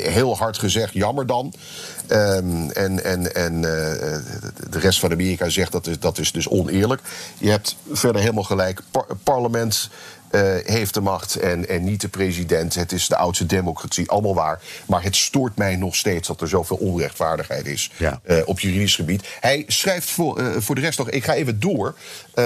heel hard gezegd, jammer dan. Um, en en, en de rest van Amerika zegt dat is, dat is dus oneerlijk. Je hebt verder helemaal gelijk. Par parlement uh, heeft de macht en, en niet de president. Het is de oudste democratie, allemaal waar. Maar het stoort mij nog steeds dat er zoveel onrechtvaardigheid is ja. uh, op juridisch gebied. Hij schrijft voor, uh, voor de rest nog, ik ga even door.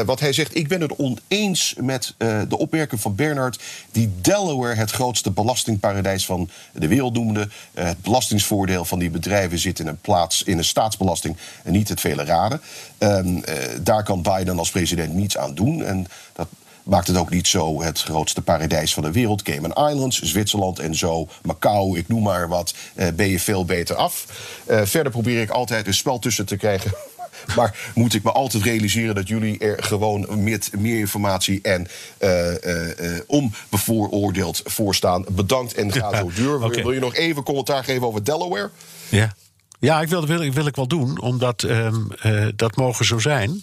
wat hij zegt, ik ben het oneens met de opmerking van Bernard... die Delaware het grootste belastingparadijs van de wereld noemde. het belastingsvoordeel van die bedrijven zit in een plaats in een staatsbelasting... en niet het vele raden. Um, daar kan Biden als president niets aan doen. En dat maakt het ook niet zo het grootste paradijs van de wereld. Cayman Islands, Zwitserland en zo, Macau, ik noem maar wat, uh, ben je veel beter af. Uh, verder probeer ik altijd een spel tussen te krijgen. Maar moet ik me altijd realiseren dat jullie er gewoon met meer informatie en uh, uh, onbevooroordeeld voor staan. Bedankt en ga zo duur. Okay. Wil je nog even commentaar geven over Delaware? Ja. Ja, ik wil, wil, wil ik wel doen, omdat um, uh, dat mogen zo zijn.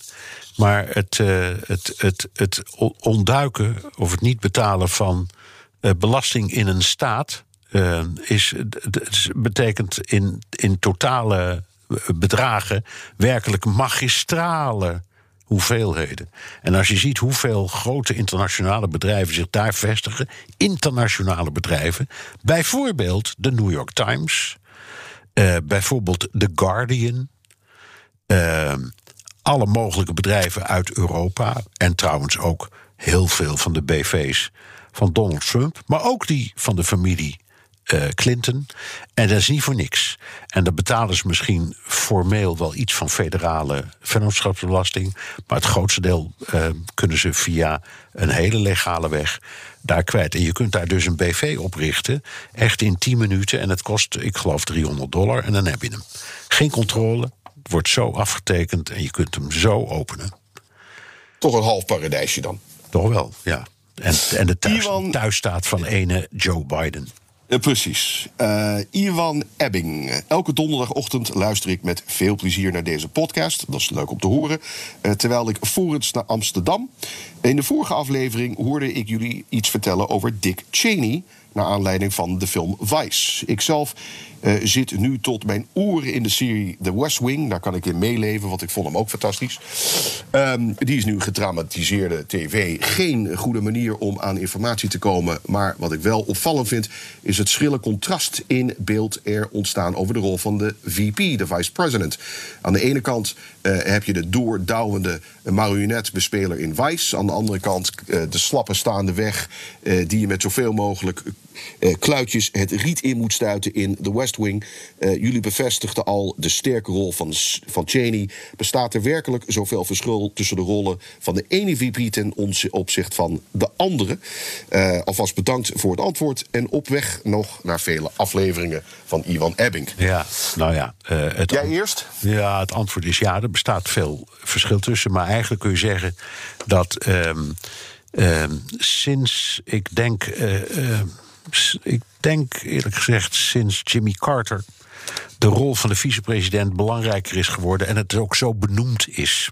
Maar het, uh, het, het, het ontduiken of het niet betalen van uh, belasting in een staat uh, is, betekent in, in totale bedragen werkelijk magistrale hoeveelheden. En als je ziet hoeveel grote internationale bedrijven zich daar vestigen, internationale bedrijven, bijvoorbeeld de New York Times, bijvoorbeeld The Guardian. Alle mogelijke bedrijven uit Europa. En trouwens ook heel veel van de BV's van Donald Trump. Maar ook die van de familie uh, Clinton. En dat is niet voor niks. En dan betalen ze misschien formeel wel iets van federale vennootschapsbelasting. Maar het grootste deel uh, kunnen ze via een hele legale weg daar kwijt. En je kunt daar dus een BV oprichten, echt in 10 minuten. En het kost, ik geloof, 300 dollar. En dan heb je hem. Geen controle, wordt zo afgetekend en je kunt hem zo openen. Toch een half paradijsje dan? Toch wel, ja. En, en de thuis, thuisstaat van ene Joe Biden. Precies. Uh, Ivan Ebbing. Elke donderdagochtend luister ik met veel plezier naar deze podcast. Dat is leuk om te horen. Uh, terwijl ik voorts naar Amsterdam. In de vorige aflevering hoorde ik jullie iets vertellen over Dick Cheney. Naar aanleiding van de film Vice. Ikzelf uh, zit nu tot mijn oren in de serie The West Wing. Daar kan ik in meeleven, want ik vond hem ook fantastisch. Um, die is nu gedramatiseerde tv. Geen goede manier om aan informatie te komen. Maar wat ik wel opvallend vind, is het schrille contrast in beeld er ontstaan over de rol van de VP, de vice president. Aan de ene kant uh, heb je de doordouwende marionetbespeler in Vice. Aan de andere kant uh, de slappe staande weg die je met zoveel mogelijk kluitjes het riet in moet stuiten in The West Wing. Uh, jullie bevestigden al de sterke rol van, van Cheney. Bestaat er werkelijk zoveel verschil tussen de rollen van de ene VP ten opzichte van de andere? Uh, alvast bedankt voor het antwoord. En op weg nog naar vele afleveringen van Ivan Ebbing. Ja, nou ja. Uh, het Jij eerst? Ja, het antwoord is ja. Er bestaat veel verschil tussen. Maar eigenlijk kun je zeggen dat um, um, sinds ik denk ik denk eerlijk gezegd sinds Jimmy Carter de rol van de vicepresident belangrijker is geworden en het ook zo benoemd is.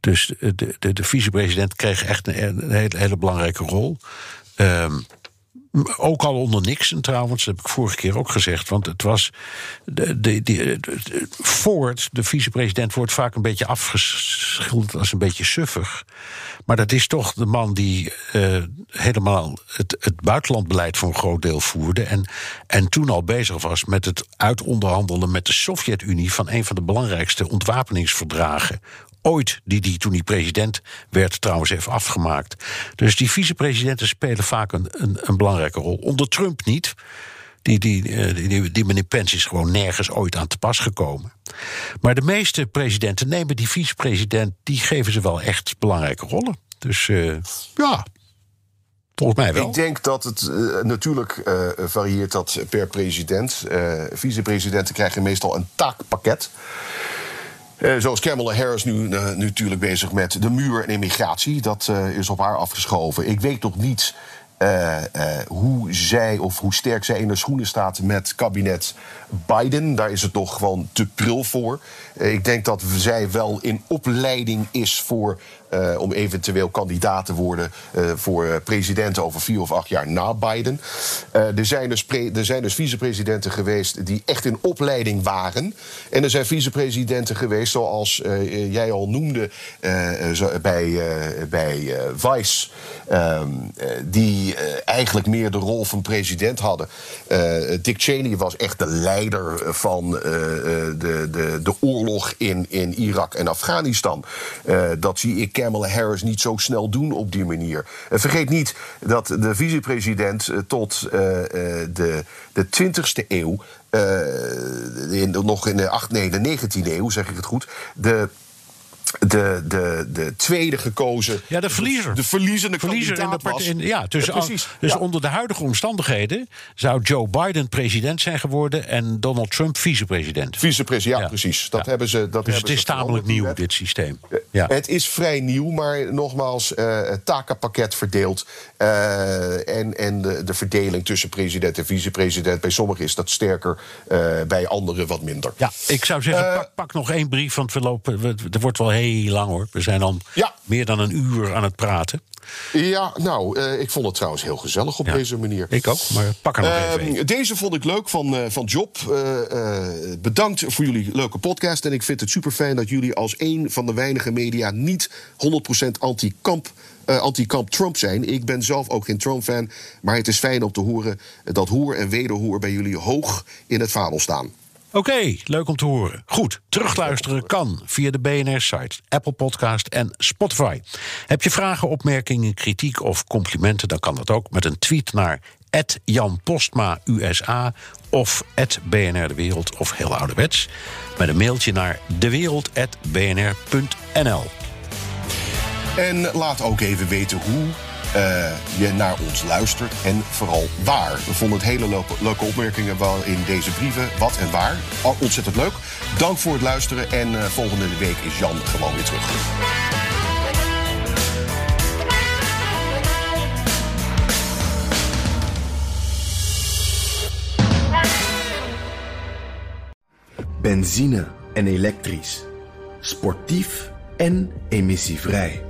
Dus de, de, de vicepresident kreeg echt een, hele, hele, belangrijke rol. Um, ook al onder Nixon trouwens, dat heb ik vorige keer ook gezegd. Want het was. De, de, de, Ford, de vicepresident, wordt vaak een beetje afgeschilderd als een beetje suffig. Maar dat is toch de man die uh, helemaal het, het buitenlandbeleid voor een groot deel voerde. En, en toen al bezig was met het uitonderhandelen met de Sovjet-Unie van een van de belangrijkste ontwapeningsverdragen ooit, die, die toen hij president werd, trouwens heeft afgemaakt. Dus die vicepresidenten spelen vaak een, een, een belangrijke rol. Onder Trump niet. Die, die, die, die meneer Pence is gewoon nergens ooit aan te pas gekomen. Maar de meeste presidenten nemen die vicepresident, die geven ze wel echt belangrijke rollen. Dus uh, ja, Volgens mij wel. Ik denk dat het uh, natuurlijk varieert dat per president. Uh, vicepresidenten krijgen meestal een taakpakket. Uh, zoals Kamala Harris nu, uh, nu natuurlijk bezig met de muur en immigratie. Dat uh, is op haar afgeschoven. Ik weet nog niet hoe zij of hoe sterk zij in de schoenen staat met kabinet Biden. Daar is het toch gewoon te pril voor. ik denk dat zij wel in opleiding is voor uh, om eventueel kandidaat te worden uh, voor president over vier of acht jaar na Biden. Er, zijn dus er zijn dus vicepresidenten geweest die echt in opleiding waren. En er zijn vicepresidenten geweest, zoals jij al noemde bij, bij Vice, um, die eigenlijk meer de rol van president hadden. Dick Cheney was echt de leider van de, de, de oorlog in, in Irak en Afghanistan. dat zie ik Kamala Harris niet zo snel doen op die manier. vergeet niet dat de vicepresident uh, tot uh, de, de 20e eeuw, in, nog in de, 8, nee, de 19e eeuw, zeg ik het goed, de de, de, de tweede gekozen. Ja, de verliezer. De verliezende verliezer kandidaat in de was. In, ja, dus, ja, precies. dus ja. onder de huidige omstandigheden zou Joe Biden president zijn geworden en Donald Trump vicepresident. Vicepresident, ja, ja, precies. Dat hebben ze. Dat dus hebben het is tamelijk nieuw, dit systeem. Ja. Het is vrij nieuw, maar nogmaals, uh, het takenpakket verdeeld. Uh, en en de, de, verdeling tussen president en vicepresident. Bij sommigen is dat sterker, uh, bij anderen wat minder. Ja, ik zou zeggen, pak, pak, nog één brief, want we lopen. Er wordt wel heel lang hoor. We zijn al ja. meer dan een uur aan het praten. Ja, nou, uh, ik vond het trouwens heel gezellig op ja, deze manier. Ik ook, maar pak er nog uh, even een. Deze vond ik leuk van, uh, van Job. bedankt voor jullie leuke podcast. En ik vind het super fijn dat jullie als een van de weinige media niet 100% anti-kamp anti-kamp Trump zijn. Ik ben zelf ook geen Trump-fan. Maar het is fijn om te horen dat hoer en wederhoer bij jullie hoog in het vaandel staan. Oké, leuk om te horen. Goed, terugluisteren kan via de BNR-site, Apple Podcast en Spotify. Heb je vragen, opmerkingen, kritiek of complimenten... dan kan dat ook met een tweet naar Jan Postma USA of BNR De Wereld of heel ouderwets... met een mailtje naar dewereld.bnr.nl. En laat ook even weten hoe uh, je naar ons luistert en vooral waar. We vonden het hele leuke, opmerkingen wel in deze brieven. Wat en waar. Al ontzettend leuk. Dank voor het luisteren en eh, volgende week is Jan gewoon weer terug. Benzine en elektrisch. Sportief en emissievrij.